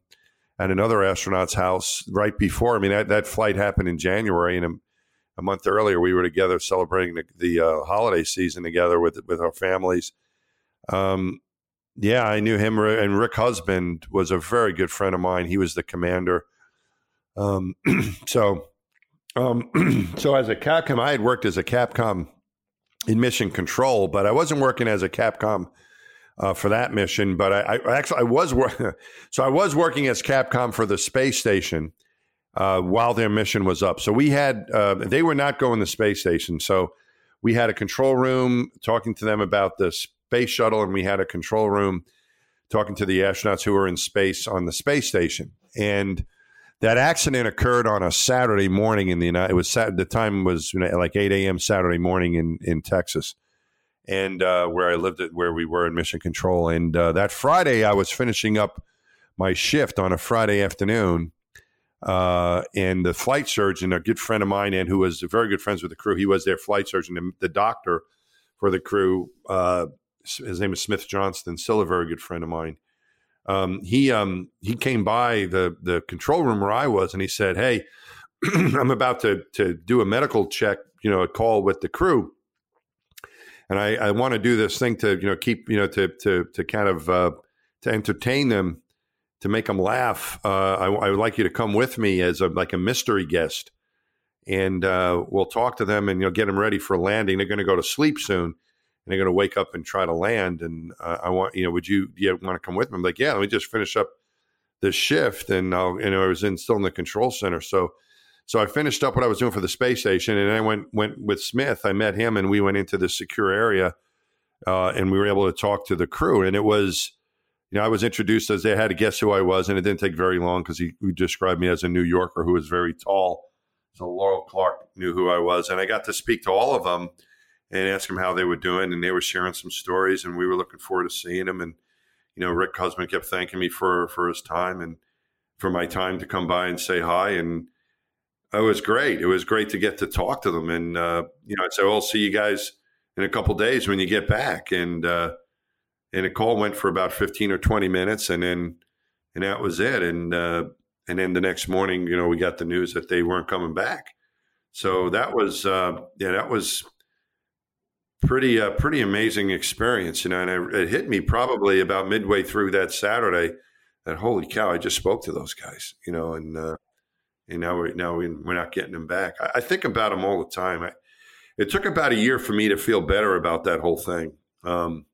at another astronaut's house right before. I mean, that, that flight happened in January, and a, month earlier we were together celebrating the, the uh, holiday season together with with our families. Um, yeah, I knew him, and Rick Husband was a very good friend of mine. He was the commander. Um, so, um, so as a Capcom, I had worked as a Capcom in mission control, but I wasn't working as a Capcom uh, for that mission. But I, I actually I was working, so I was working as Capcom for the space station uh, while their mission was up. So we had uh, they were not going to space station, so we had a control room talking to them about the space shuttle, and we had a control room talking to the astronauts who were in space on the space station. And that accident occurred on a Saturday morning in the United. It was the time was you know, like eight a.m. Saturday morning in in Texas and uh, where I lived at where we were in mission control. And uh, that Friday, I was finishing up my shift on a Friday afternoon. Uh, and the flight surgeon, a good friend of mine, and who was very good friends with the crew, he was their flight surgeon, and the doctor for the crew. Uh, his name is Smith Johnston, still a very good friend of mine. Um, he um, he came by the the control room where I was, and he said, "Hey, I'm about to to do a medical check, you know, a call with the crew." and I, I want to do this thing to you know keep you know to to to kind of uh, to entertain them, to make them laugh. Uh, I, I would like you to come with me as a like a mystery guest, and uh, we'll talk to them and you know get them ready for landing. They're going to go to sleep soon, and they're going to wake up and try to land. And uh, I want you know, would you you want to come with me? I'm like, yeah, let me just finish up this shift, and I'll you know I was in still in the control center, so. So I finished up what I was doing for the space station, and I went went with Smith. I met him, and we went into the secure area, uh, and we were able to talk to the crew. And it was, you know, I was introduced as they had to guess who I was, and it didn't take very long because he, he described me as a New Yorker who was very tall. So Laurel Clark knew who I was, and I got to speak to all of them and ask them how they were doing, and they were sharing some stories, and we were looking forward to seeing them. And you know, Rick Husband kept thanking me for for his time and for my time to come by and say hi and it was great. It was great to get to talk to them, and uh, you know, I'd say, "I'll see you guys in a couple days when you get back." And uh, and the call went for about fifteen or twenty minutes, and then and that was it. And uh, and then the next morning, you know, we got the news that they weren't coming back. So that was uh, yeah, that was pretty uh, pretty amazing experience, you know. And it, it hit me probably about midway through that Saturday that holy cow, I just spoke to those guys, you know, and uh, and now we're now we're not getting them back. I, I think about them all the time. I, it took about a year for me to feel better about that whole thing. Um,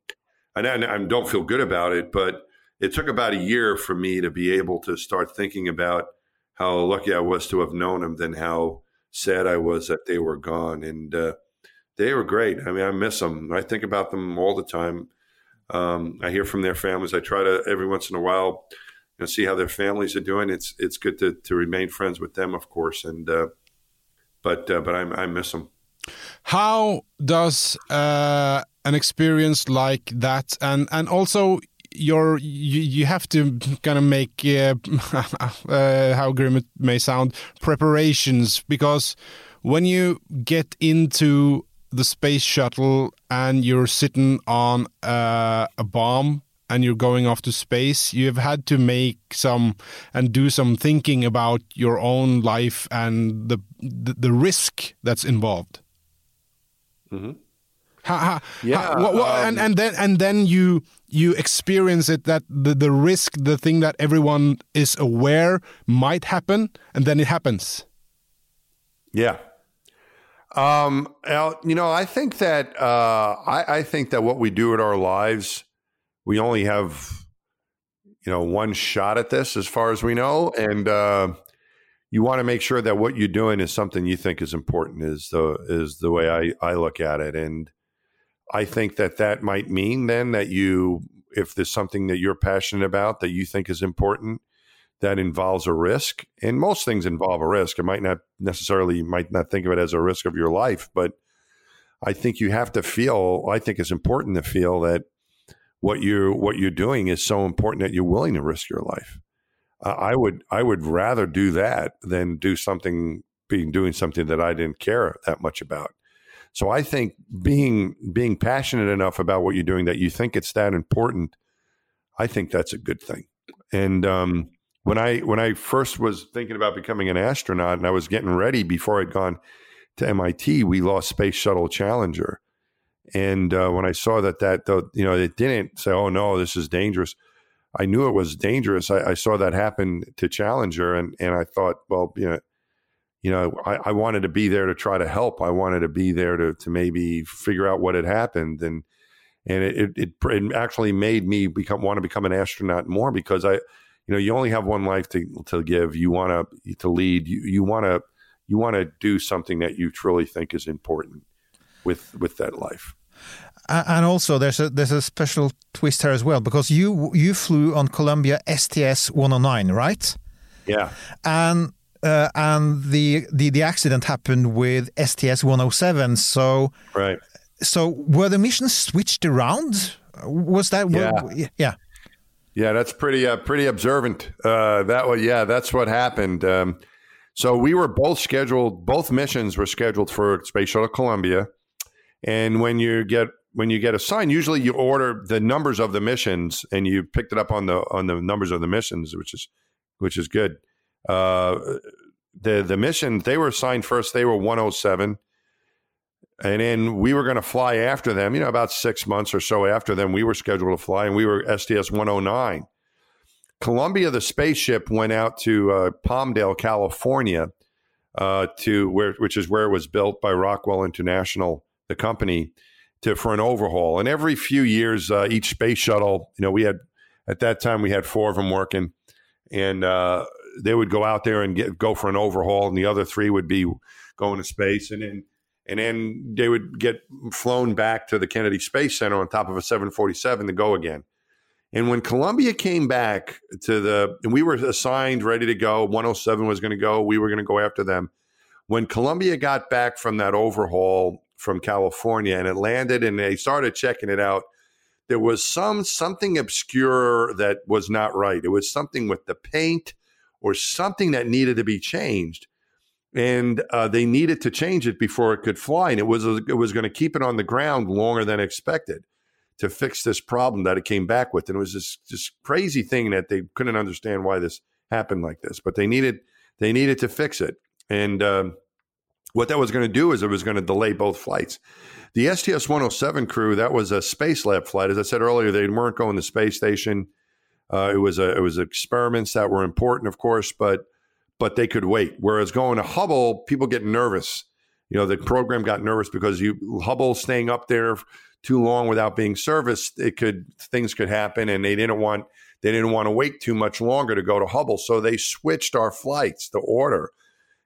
and I, I don't feel good about it, but it took about a year for me to be able to start thinking about how lucky I was to have known them, than how sad I was that they were gone. And uh, they were great. I mean, I miss them. I think about them all the time. Um, I hear from their families. I try to every once in a while, you know, see how their families are doing. It's it's good to, to remain friends with them, of course. And uh, but uh, but I, I miss them. How does uh, an experience like that, and and also your you, you have to kind of make uh, uh, how grim it may sound preparations because when you get into the space shuttle and you're sitting on uh, a bomb and you're going off to space, you've had to make some and do some thinking about your own life and the the, the risk that's involved. Mm-hmm. How, how, Yeah, how- what- what- um, and and then and then you you experience it that the the risk, the thing that everyone is aware might happen, and then it happens. Yeah. Um, you know, I think that uh, I, I think that what we do in our lives, we only have, you know, one shot at this, as far as we know, and uh, you want to make sure that what you're doing is something you think is important. Is the is the way I I look at it, and I think that that might mean then that you, if there's something that you're passionate about that you think is important, that involves a risk. And most things involve a risk. It might not necessarily you might not think of it as a risk of your life but i think you have to feel i think it's important to feel that what you what you're doing is so important that you're willing to risk your life i would i would rather do that than do something being doing something that i didn't care that much about. So i think being being passionate enough about what you're doing that you think it's that important i think that's a good thing. And um when I when I first was thinking about becoming an astronaut and I was getting ready before I'd gone to MIT, we lost Space Shuttle Challenger, and uh, when I saw that that you know it didn't say, "Oh no, this is dangerous," I knew it was dangerous. I, I saw that happen to Challenger, and and I thought, well, you know. You know, I, I wanted to be there to try to help. I wanted to be there to, to maybe figure out what had happened, and and it, it it actually made me become want to become an astronaut more because I you know you only have one life to to give you want to to lead you you want to you want to do something that you truly think is important with with that life And also, there's a there's a special twist here as well because you you flew on Columbia STS 109, right? yeah And uh, and the, the the accident happened with STS 107. So right so were the missions switched around? Was that Yeah. yeah yeah that's pretty uh, pretty observant uh that was yeah that's what happened um so we were both scheduled both missions were scheduled for space shuttle columbia and when you get when you get assigned usually you order the numbers of the missions and you picked it up on the on the numbers of the missions which is which is good. Uh the the mission they were assigned first they were 107 and then we were going to fly after them you know about six months or so after them we were scheduled to fly and we were sts 109 columbia the spaceship went out to uh, palmdale california uh, to where which is where it was built by rockwell international the company to for an overhaul and every few years uh, each space shuttle you know we had at that time we had four of them working and uh, they would go out there and get go for an overhaul, and the other three would be going to space, and then and then they would get flown back to the Kennedy Space Center on top of a 747 to go again. And when Columbia came back to the, and we were assigned, ready to go, 107 was going to go, we were going to go after them. When Columbia got back from that overhaul from California and it landed and they started checking it out, there was some something obscure that was not right. It was something with the paint or something that needed to be changed, and uh, they needed to change it before it could fly. And it was it was going to keep it on the ground longer than expected to fix this problem that it came back with. And it was this this crazy thing that they couldn't understand why this happened like this, but they needed they needed to fix it. And um, what that was going to do is it was going to delay both flights. The STS 107 crew, that was a space lab flight. As I said earlier, they weren't going to the space station. Uh, it was a, it was experiments that were important, of course, but but they could wait. Whereas going to Hubble, people get nervous. You know, the program got nervous because you Hubble staying up there too long without being serviced, it could things could happen, and they didn't want they didn't want to wait too much longer to go to Hubble, so they switched our flights, the order,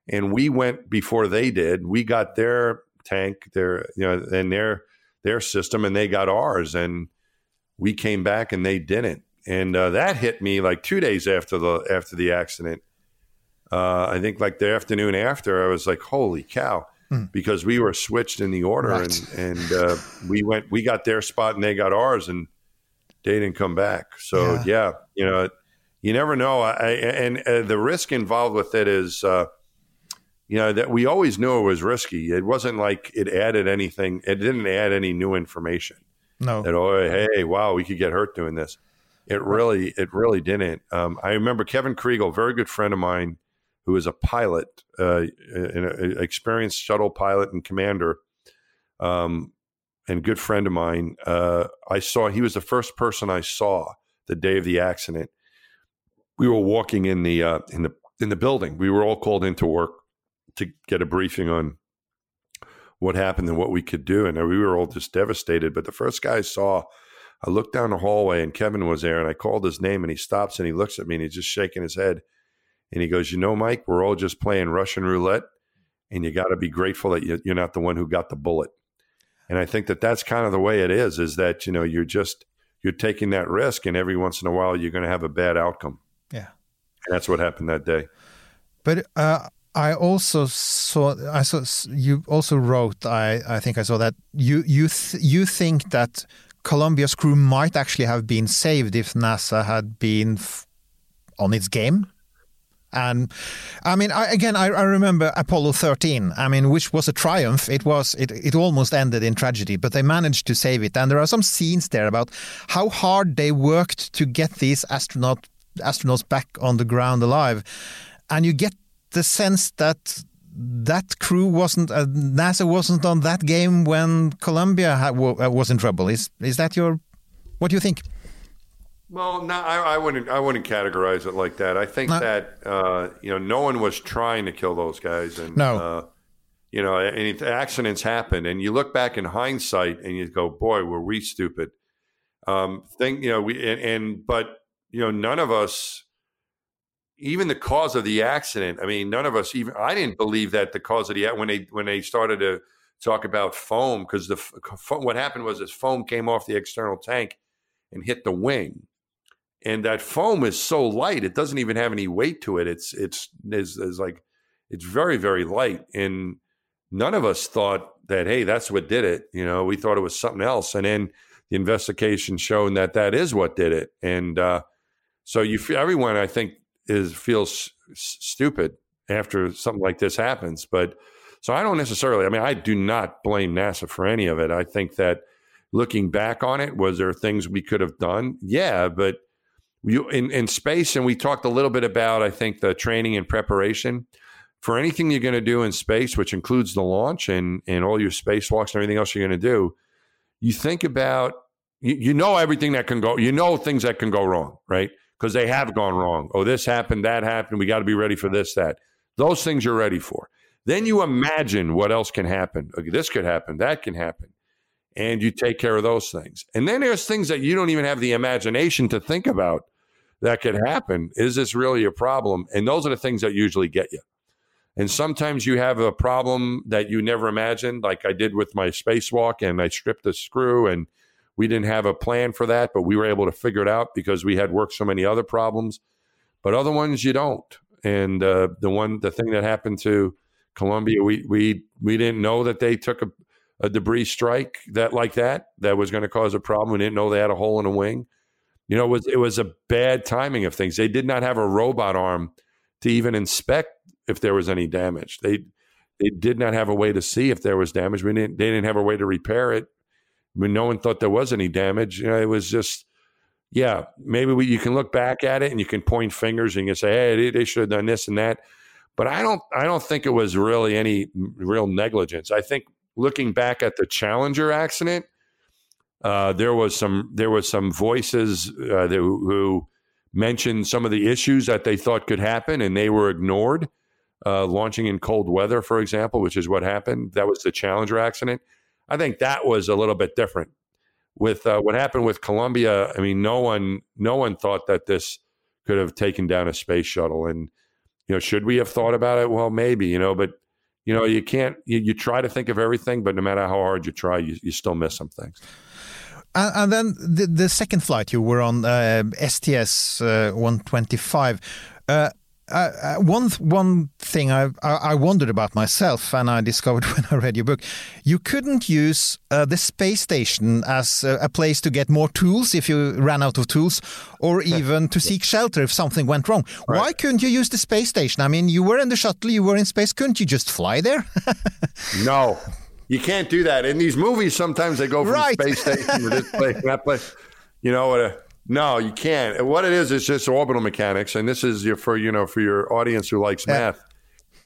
and we went before they did. We got their tank, their you know, and their their system, and they got ours, and we came back and they didn't, and uh, that hit me like two days after the after the accident. Uh, I think like the afternoon after, I was like, "Holy cow!" Because we were switched in the order, Right. and and uh, we went, we got their spot, and they got ours, and they didn't come back. So Yeah. yeah, you know, you never know. I, I and uh, the risk involved with it is, uh, you know, that we always knew it was risky. It wasn't like it added anything. It didn't add any new information. No. That oh, hey, wow, we could get hurt doing this. It really, it really didn't. Um, I remember Kevin Kregel, very good friend of mine, who is a pilot, uh, an an experienced shuttle pilot and commander, um, and good friend of mine. Uh, I saw he was the first person I saw the day of the accident. We were walking in the uh, in the in the building. We were all called into work to get a briefing on what happened and what we could do, and we were all just devastated. But the first guy I saw, I looked down the hallway and Kevin was there, and I called his name, and he stops and he looks at me and he's just shaking his head, and he goes, "You know, Mike, we're all just playing Russian roulette, and you got to be grateful that you- you're not the one who got the bullet." And I think that that's kind of the way it is. Is that you know you're just you're taking that risk, and every once in a while you're going to have a bad outcome. Yeah. And that's what happened that day. But uh, I also saw. I saw you also wrote. I I think I saw that you you th- you think that Columbia's crew might actually have been saved if NASA had been on its game. And I mean, I, again, I, I remember Apollo 13. I mean, which was a triumph. It was. It, it almost ended in tragedy, but they managed to save it. And there are some scenes there about how hard they worked to get these astronaut astronauts back on the ground alive, and you get the sense that that crew wasn't uh, NASA wasn't on that game when Columbia uh, was in trouble. Is is that your? What do you think? Well, no, I, I wouldn't. I wouldn't categorize it like that. I think No. that uh, you know, no one was trying to kill those guys, and No. uh, you know, and accidents happen, and you look back in hindsight, and you go, "Boy, were we stupid." Um, think you know, we and, and but you know, none of us, even the cause of the accident. I mean, none of us even. I didn't believe that the cause of the when they when they started to talk about foam because the what happened was this foam came off the external tank and hit the wing and that foam is so light it doesn't even have any weight to it it's it's is like it's very very light and none of us thought that hey that's what did it you know we thought it was something else and then the investigation showing that that is what did it and uh, so you everyone i think is feels stupid after something like this happens but so i don't necessarily i mean i do not blame nasa for any of it. I think that looking back on it was there things we could have done? Yeah but you in, in space and we talked a little bit about i think the training and preparation. For anything you're going to do in space which includes the launch and and all your spacewalks and everything else you're going to do you think about you, you know everything that can go you know things that can go wrong right because they have gone wrong oh this happened that happened we got to be ready for this that those things you're ready for then you imagine what else can happen okay, this could happen that can happen and you take care of those things. And then there's things that you don't even have the imagination to think about that could happen. Is this really a problem? And those are the things that usually get you. And sometimes you have a problem that you never imagined, like I did with my spacewalk, and I stripped a screw, and we didn't have a plan for that, but we were able to figure it out because we had worked so many other problems. But other ones you don't. And uh, the one, the thing that happened to Columbia, we we we didn't know that they took a a debris strike that like that that was going to cause a problem. We didn't know they had a hole in a wing. You know, it was it was a bad timing of things. They did not have a robot arm to even inspect if there was any damage. They they did not have a way to see if there was damage. We didn't they didn't have a way to repair it. When no one thought there was any damage, you know, it was just yeah. Maybe we, you can look back at it and you can point fingers and you can say, hey, they, they should have done this and that. But I don't I don't think it was really any real negligence. I think looking back at the Challenger accident, uh, there was some there was some voices uh, that, who mentioned some of the issues that they thought could happen, and they were ignored. Uh, launching in cold weather, for example, which is what happened. That was the Challenger accident. I think that was a little bit different. With uh, what happened with Columbia, I mean, no one no one thought that this could have taken down a space shuttle. And you know, should we have thought about it? Well, maybe. You know, but you know, you can't. You, you try to think of everything, but no matter how hard you try, you, you still miss some things. And, then the, the second flight you were on uh, STS uh, 125. Uh, one one thing I, I, I wondered about myself, and I discovered when I read your book, you couldn't use uh, the space station as a, a place to get more tools if you ran out of tools, or even to seek shelter if something went wrong. Why couldn't you use the space station? I mean, you were in the shuttle, you were in space. Couldn't you just fly there? No, you can't do that. In these movies, sometimes they go from Right. space station to this place, that place. You know what? No, you can't. What it is is just orbital mechanics, and this is your, for you know for your audience who likes Yeah. math.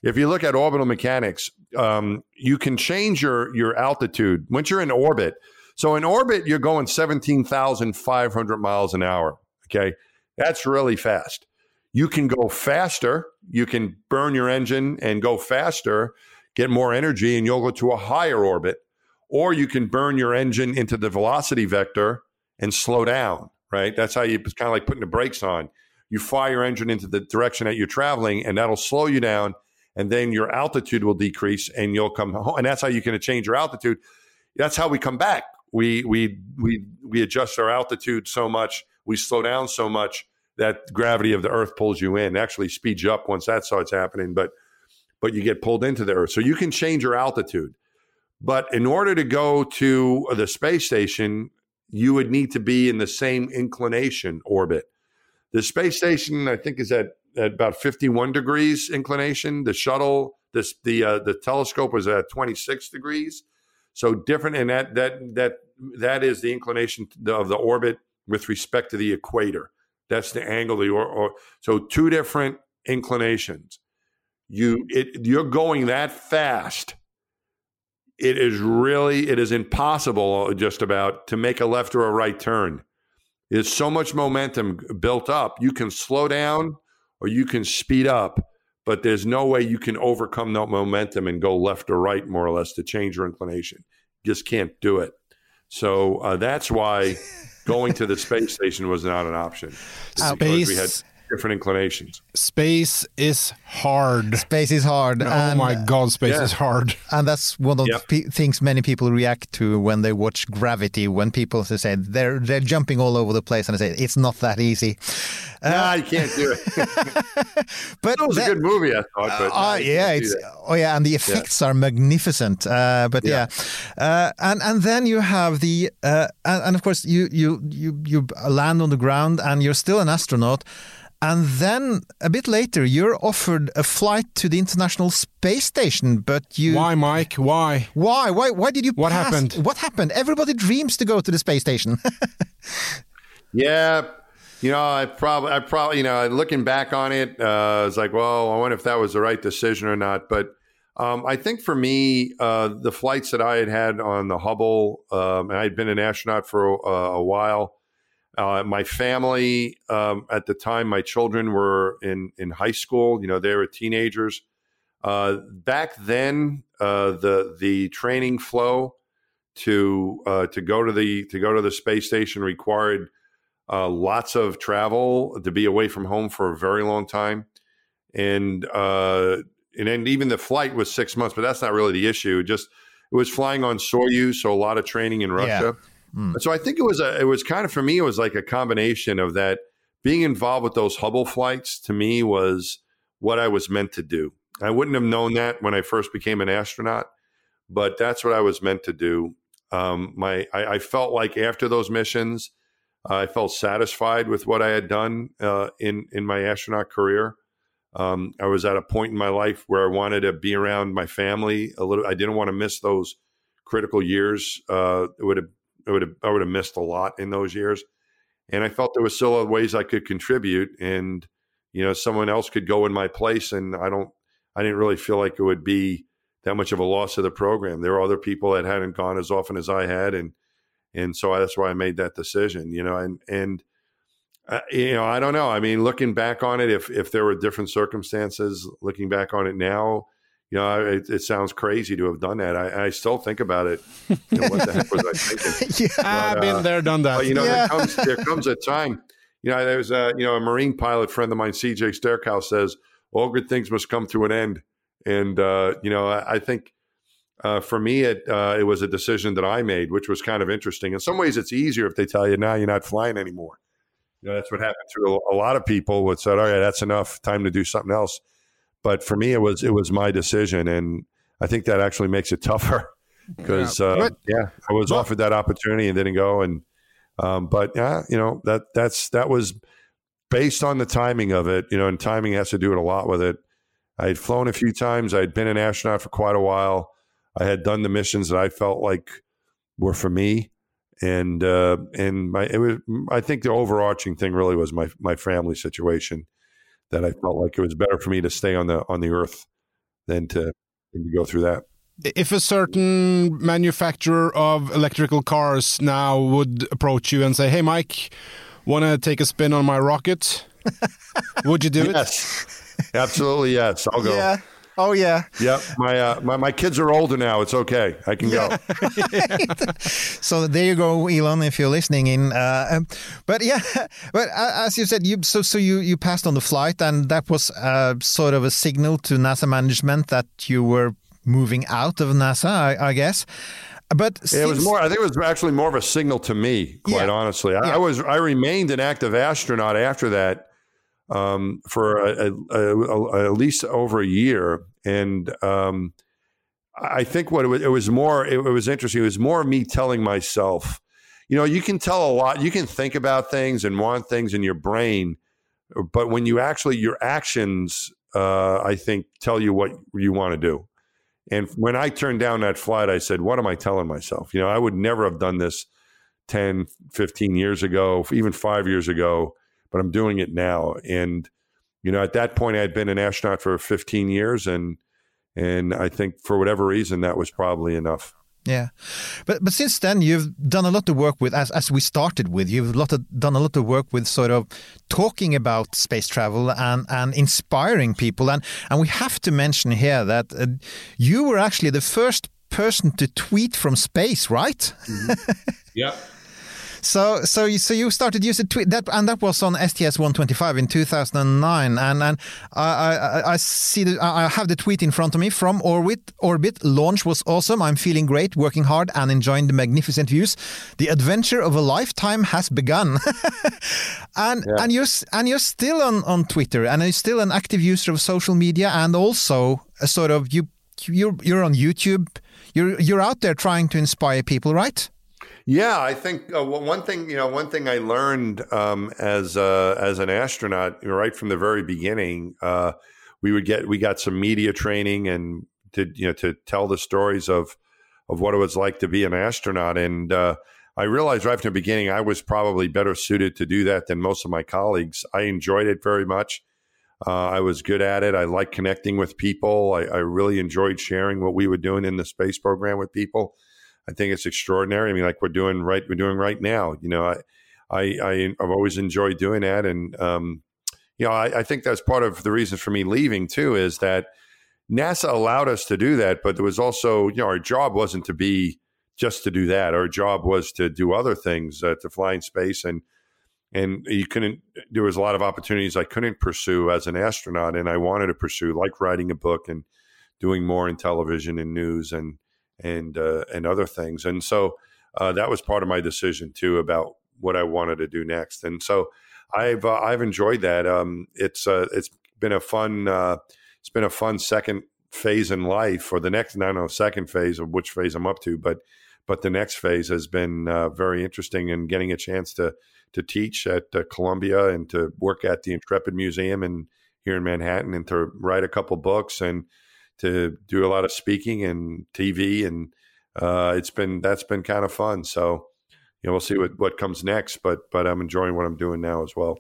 If you look at orbital mechanics, um, you can change your your altitude once you're in orbit. So in orbit, you're going seventeen thousand five hundred miles an hour. Okay, that's really fast. You can go faster. You can burn your engine and go faster, get more energy, and you'll go to a higher orbit. Or you can burn your engine into the velocity vector and slow down, right? That's how you, it's kind of like putting the brakes on. You fire your engine into the direction that you're traveling, and that'll slow you down. And then your altitude will decrease, and you'll come home. And that's how you can change your altitude. That's how we come back. We we we we adjust our altitude so much, we slow down so much that gravity of the Earth pulls you in. Actually, speeds you up once that starts happening, but but you get pulled into the Earth. So you can change your altitude. But in order to go to the space station, you would need to be in the same inclination orbit. The space station, I think, is at, at about 51 degrees inclination. The shuttle, this the uh, the telescope was at 26 degrees. So different, and that that that that is the inclination of the orbit with respect to the equator. That's the angle. The or, or so two different inclinations. You it you're going that fast it is really it is impossible just about to make a left or a right turn. There's so much momentum built up. You can slow down or you can speed up but there's no way you can overcome that momentum and go left or right more or less to change your inclination. Just can't do it. So uh, that's why going to the space station was not an option. It's because we had Space- different inclinations Space is hard. Space is hard. Oh and, my god, space Yeah. is hard. And that's one of Yep. the things many people react to when they watch Gravity. When people say they're they're jumping all over the place, and I say it's not that easy. nah, you can't do it But it was that- a good movie i thought but Oh nah, you yeah, it's oh yeah, and the effects are magnificent. Uh, but yeah, Uh, and and then you have the uh, and, and of course you you you you land on the ground and you're still an astronaut. And then a bit later, you're offered a flight to the International Space Station, but you Why, Mike? Why? Why? Why? Why did you? What pass- happened? What happened? Everybody dreams to go to the space station. Yeah, you know, I probably, I probably, you know, looking back on it, uh, was like, well, I wonder if that was the right decision or not. But um, I think for me, uh, the flights that I had had on the Hubble, um, and I'd been an astronaut for a, a while. Uh, my family um, at the time, my children were in in high school. You know, they were teenagers. Uh, back then, uh, the the training flow to uh, to go to the to go to the space station required uh, lots of travel to be away from home for a very long time, and uh, and then even the flight was six months. But that's not really the issue. Just it was flying on Soyuz, so a lot of training in Russia. So I think it was a it was kind of for me it was like a combination of that being involved with those Hubble flights to me was what I was meant to do. I wouldn't have known that when I first became an astronaut, but that's what I was meant to do. Um, my I, I felt like after those missions, I felt satisfied with what I had done uh, in in my astronaut career. Um, I was at a point in my life where I wanted to be around my family a little. I didn't want to miss those critical years. Uh, it would have, it would have, I would have missed a lot in those years, and I felt there was still ways I could contribute, and you know, someone else could go in my place, and I don't, I didn't really feel like it would be that much of a loss to the program. There were other people that hadn't gone as often as I had, and and so that's why I made that decision. You know, and and uh, you know, I don't know. I mean, looking back on it, if if there were different circumstances, looking back on it now, you know, it, it sounds crazy to have done that. I, I still think about it. You know, what the heck was I thinking? yeah. I've uh, been there, done that. But you know, Yeah. there comes there comes a time. You know, there's a you know a Marine pilot friend of mine, CJ Stairhouse, says all good things must come to an end, And uh, you know, I, I think uh, for me, it uh, it was a decision that I made, which was kind of interesting. In some ways, it's easier if they tell you now you're not flying anymore. You know, that's what happened to a, a lot of people. Would said, "All right, that's enough. Time to do something else." But for me, it was it was my decision, and I think that actually makes it tougher because Yeah. uh, yeah, I was but- offered that opportunity and didn't go. And um, but yeah, you know that that's that was based on the timing of it. You know, and timing has to do it a lot with it. I had flown a few times. I had been an astronaut for quite a while. I had done the missions that I felt like were for me, and uh, and my it was. I think the overarching thing really was my my family situation that I felt like it was better for me to stay on the on the Earth than to than to go through that. If a certain manufacturer of electrical cars now would approach you and say, "Hey, Mike, want to take a spin on my rocket?" would you do it? Yes, absolutely. Yes, I'll go. Yeah. Oh yeah. Yep. My, uh, my my kids are older now. It's okay. I can go. So there you go, Elon, if you're listening in. Uh, um, but yeah, but uh, as you said, you so so you you passed on the flight, and that was uh, sort of a signal to NASA management that you were moving out of NASA, I, I guess. But It was more. I think it was actually more of a signal to me. Quite Yeah. honestly, I, Yeah. I was. I remained an active astronaut after that um, for at least over a year, and um, I think what it was, it was more. It, it was interesting. It was more me telling myself. You know, you can tell a lot. You can think about things and want things in your brain, but when you actually your actions, uh, I think, tell you what you want to do. And when I turned down that flight, I said, What am I telling myself? You know, I would never have done this 10, 15 years ago, even five years ago, but I'm doing it now. And, you know, at that point, I'd been an astronaut for 15 years. And, and I think for whatever reason, that was probably enough. Yeah, but but since then you've done a lot of work with as as we started with you've a lot of, done a lot of work with sort of talking about space travel and and inspiring people and and we have to mention here that uh, you were actually the first person to tweet from space, right? Yeah. So so you so you started using tweet that and that was on STS 125 in 2009 and and I I, I see the, I I have the tweet in front of me. From Orbit Orbit launch was awesome. I'm feeling great working hard and enjoying the magnificent views. The adventure of a lifetime has begun. And and you're and you're still on on Twitter and you're still an active user of social media and also a sort of you you're you're on YouTube. You're you're out there trying to inspire people right Yeah, I think uh, one thing you know, one thing I learned um, as uh, as an astronaut, right from the very beginning, uh, we would get we got some media training and to you know to tell the stories of of what it was like to be an astronaut, and uh, I realized right from the beginning I was probably better suited to do that than most of my colleagues. I enjoyed it very much. Uh, I was good at it. I liked connecting with people. I, I really enjoyed sharing what we were doing in the space program with people. I think it's extraordinary. I mean, like we're doing right, we're doing right now. You know, I, I, I have always enjoyed doing that, and um, you know, I, I think that's part of the reason for me leaving too is that NASA allowed us to do that, but there was also, you know, our job wasn't to be just to do that. Our job was to do other things, uh, to fly in space, and and you couldn't. There was a lot of opportunities I couldn't pursue as an astronaut, and I wanted to pursue, like writing a book and doing more in television and news and and uh, and other things. And so uh, that was part of my decision too about what I wanted to do next. And so I've uh, I've enjoyed that. Um, it's uh, it's been a fun uh, it's been a fun second phase in life, or the next I don't know second phase of which phase I'm up to, but but the next phase has been uh, very interesting and getting a chance to to teach at Columbia and to work at the Intrepid Museum and here in Manhattan and to write a couple books and to do a lot of speaking and TV and uh, it's been that's been kind of fun. So you know we'll see what what comes next, but but I'm enjoying what I'm doing now as well.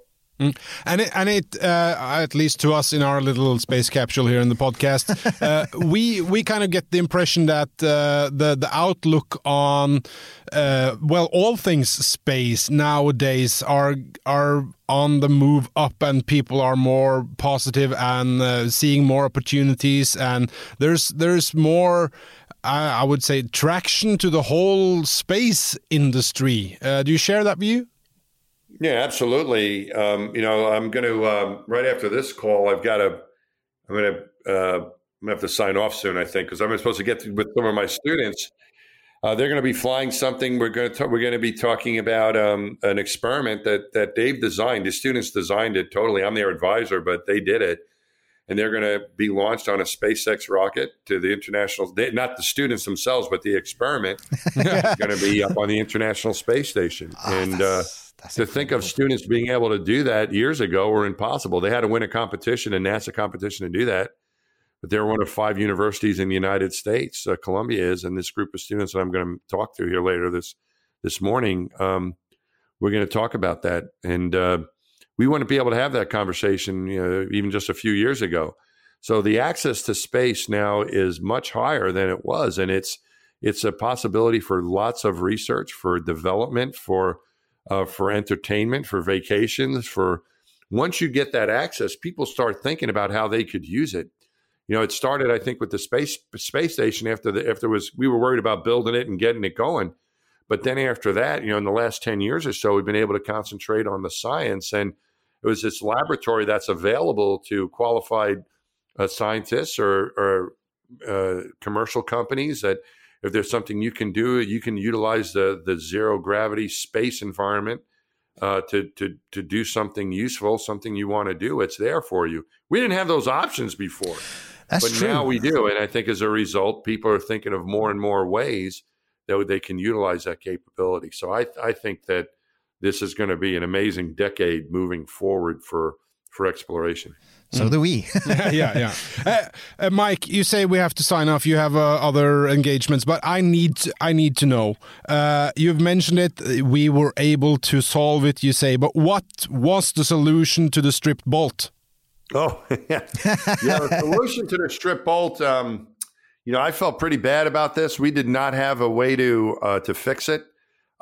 And it, and it uh, at least to us in our little space capsule here in the podcast, uh, we we kind of get the impression that uh, the the outlook on uh, well all things space nowadays are are on the move up, and people are more positive and uh, seeing more opportunities, and there's there's more. I I would say traction to the whole space industry. Uh, do you share that view? Yeah, absolutely. Um, you know, I'm going to um, right after this call. I've got a. I'm going to uh, I'm gonna have to sign off soon, I think, because I'm supposed to get to, with some of my students. Uh, they're going to be flying something. We're going to we're going to be talking about um, an experiment that that Dave designed. His students designed it totally. I'm their advisor, but they did it, and they're going to be launched on a SpaceX rocket to the international. They, not the students themselves, but the experiment is going to be up on the International Space Station. Ah, and uh, that's- to think of students being able to do that years ago were impossible. They had to win a competition, a NASA competition, to do that. But they're one of five universities in the United States. Uh, Columbia is, and this group of students that I'm going to talk to here later this this morning, um, we're going to talk about that. And uh, we want to be able to have that conversation, you know, even just a few years ago. So the access to space now is much higher than it was, and it's it's a possibility for lots of research, for development, for uh, for entertainment, for vacations, for once you get that access, people start thinking about how they could use it. You know, it started, I think, with the space space station after the after was we were worried about building it and getting it going, but then after that, you know, in the last ten years or so, we've been able to concentrate on the science, and it was this laboratory that's available to qualified uh, scientists or, or uh, commercial companies that if there's something you can do, you can utilize the the zero gravity space environment uh, to to to do something useful, something you want to do. It's there for you. We didn't have those options before, That's but true. now we do. And I think as a result, people are thinking of more and more ways that they can utilize that capability. So I I think that this is going to be an amazing decade moving forward for for exploration. So do we. yeah, yeah. yeah. Uh, uh, Mike, you say we have to sign off. You have uh, other engagements, but I need I need to know. Uh, you've mentioned it. We were able to solve it. You say, but what was the solution to the stripped bolt? Oh, yeah. yeah. The solution to the strip bolt, um, you know, I felt pretty bad about this. We did not have a way to uh, to fix it.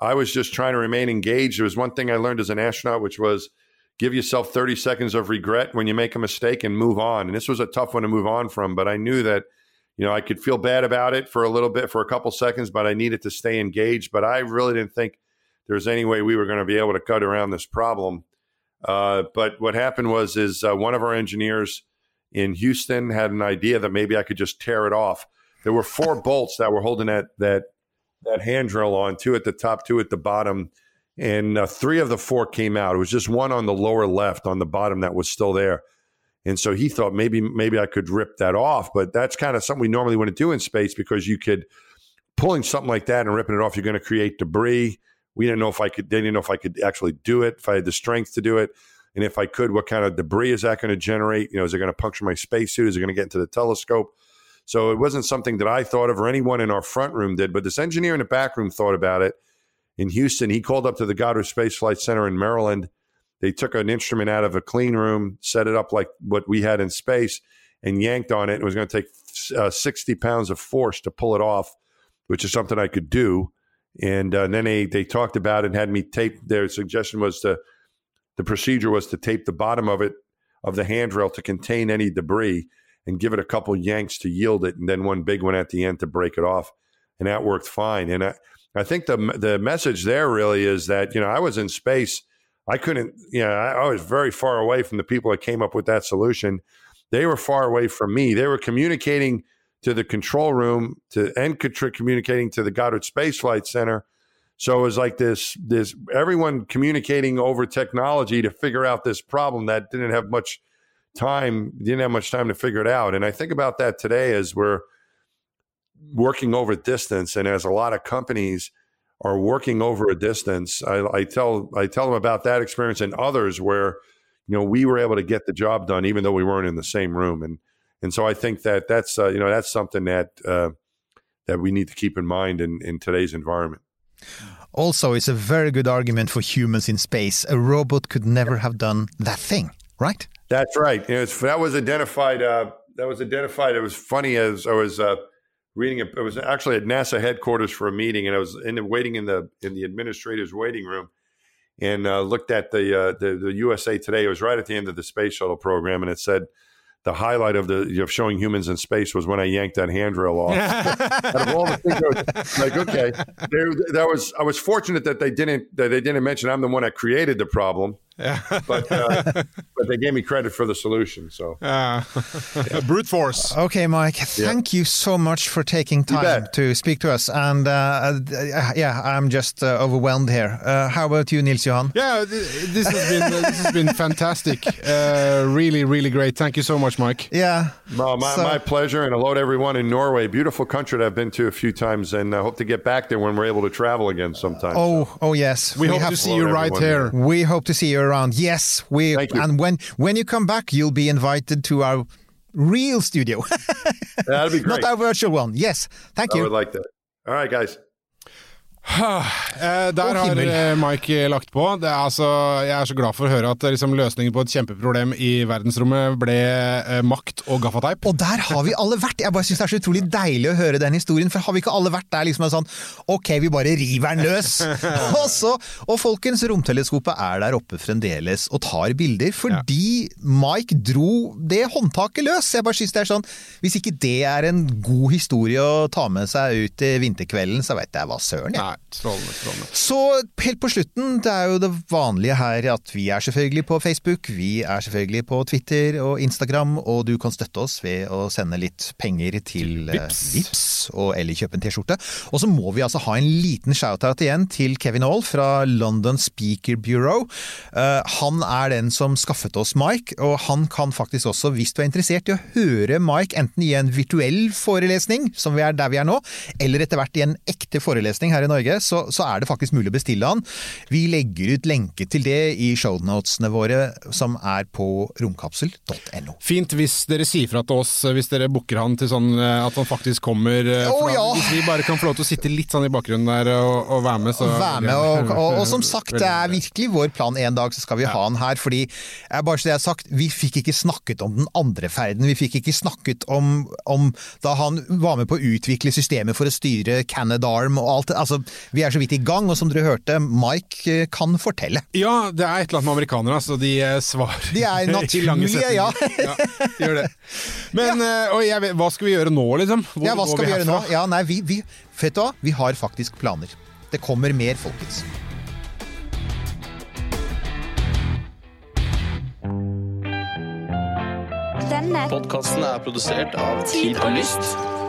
I was just trying to remain engaged. There was one thing I learned as an astronaut, which was give yourself 30 seconds of regret when you make a mistake and move on. And this was a tough one to move on from, but I knew that, you know, I could feel bad about it for a little bit, for a couple seconds, but I needed to stay engaged. But I really didn't think there was any way we were going to be able to cut around this problem. Uh, but what happened was, is uh, one of our engineers in Houston had an idea that maybe I could just tear it off. There were four bolts that were holding that that that hand drill on, two at the top, two at the bottom, and uh, three of the four came out. It was just one on the lower left on the bottom that was still there. And so he thought maybe maybe I could rip that off, but that's kind of something we normally wouldn't do in space because you could pulling something like that and ripping it off, you're going to create debris. We didn't know if I could. They didn't know if I could actually do it, if I had the strength to do it, and if I could, what kind of debris is that going to generate? You know, is it going to puncture my spacesuit? Is it going to get into the telescope? So it wasn't something that I thought of or anyone in our front room did, but this engineer in the back room thought about it. In Houston, he called up to the Goddard Space Flight Center in Maryland. They took an instrument out of a clean room, set it up like what we had in space, and yanked on it. It was going to take uh, 60 pounds of force to pull it off, which is something I could do. And, uh, then they, they talked about it and had me tape. Their suggestion was to, the procedure was to tape the bottom of it, of the handrail to contain any debris and give it a couple yanks to yield it, and then one big one at the end to break it off. And that worked fine. And I, I think the the message there really is that you know I was in space. I couldn't, you know, I, I was very far away from the people that came up with that solution. They were far away from me. They were communicating to the control room to and communicating to the Goddard Space Flight Center. So it was like this this everyone communicating over technology to figure out this problem that didn't have much time, didn't have much time to figure it out. And I think about that today as we're working over distance and as a lot of companies are working over a distance. I, I tell I tell them about that experience and others where you know we were able to get the job done even though we weren't in the same room and and so I think that that's uh, you know that's something that uh, that we need to keep in mind in, in today's environment. Also, it's a very good argument for humans in space. A robot could never have done that thing, right? That's right. You know, that was identified. Uh, that was identified. It was funny as I was uh, reading. A, it was actually at NASA headquarters for a meeting, and I was in the, waiting in the in the administrator's waiting room, and uh, looked at the, uh, the the USA Today. It was right at the end of the space shuttle program, and it said the highlight of the of showing humans in space was when I yanked that handrail off. Out of all the things, I was like, okay, there, that was. I was fortunate that they didn't that they didn't mention I'm the one that created the problem. But uh, but they gave me credit for the solution. So Uh, brute force. Okay, Mike, thank you so much for taking time to speak to us. And uh, uh, yeah, I'm just uh, overwhelmed here. Uh, how about you, Nils Johan? Yeah, th- this has been uh, this has been fantastic. Uh, really, really great. Thank you so much, Mike. Yeah. well, my, So- my pleasure, and hello to everyone in Norway. Beautiful country that I've been to a few times, and I hope to get back there when we're able to travel again sometime. Oh, oh yes. We, hope have to see you right everyone. here. We hope to see you around. Yes, we. And when when you come back, you'll be invited to our real studio, That'd be great. not our virtual one. Yes, thank I you. I would like that. All right, guys. Eh, der har eh, Mike lagt på. Det er altså, jeg er så glad for å høre at eh, liksom, løsningen på et kjempeproblem i verdensrommet ble eh, makt og gaffateip. Og der har vi alle vært. Jeg bare synes Det er så utrolig deilig å høre den historien. For har vi ikke alle vært der liksom en sånn Ok, vi bare river den løs! og, så, og folkens, romteleskopet er der oppe fremdeles og tar bilder fordi Mike dro det håndtaket løs. Jeg bare synes det er sånn Hvis ikke det er en god historie å ta med seg ut i vinterkvelden, så veit jeg hva søren, jeg. Nei, strålende, strålende. Så helt på slutten, det er jo det vanlige her at vi er selvfølgelig på Facebook, vi er selvfølgelig på Twitter og Instagram, og du kan støtte oss ved å sende litt penger til eh, Vips. Vips og eller kjøpe en T-skjorte. Og så må vi altså ha en liten shout-out igjen til Kevin Hall fra London Speaker Bureau. Uh, han er den som skaffet oss Mike, og han kan faktisk også, hvis du er interessert i å høre Mike enten i en virtuell forelesning, som vi er der vi er nå, eller etter hvert i en ekte forelesning her i Norge, så, så er det faktisk mulig å bestille han. Vi legger ut lenke til det i shownotesene våre, som er på romkapsel.no. Fint hvis dere sier fra til oss eh, hvis dere booker han til sånn eh, at han faktisk kommer. Oh, ja. Hvis vi bare kan få lov til å sitte litt sånn i bakgrunnen der og, og være med, så Vær med, og, og, og som sagt, det er virkelig vår plan en dag så skal vi ha han her, fordi bare så det jeg har sagt, vi fikk ikke snakket om den andre ferden, vi fikk ikke snakket om, om da han var med på å utvikle systemet for å styre Canadarm og alt det, altså vi er så vidt i gang, og som dere hørte, Mike eh, kan fortelle. Ja, det er et eller annet med amerikanere, så de eh, svarer De er i lange naturlige, ja. ja. De gjør det. Men ja. og jeg hva skal vi gjøre nå, liksom? Hvor Ja, hva går skal vi gjøre nå? Ja, nei, vi, vi, vet du hva, vi har faktisk planer. Det kommer mer, folkens. Denne Podkasten er produsert av Tid og Lyst.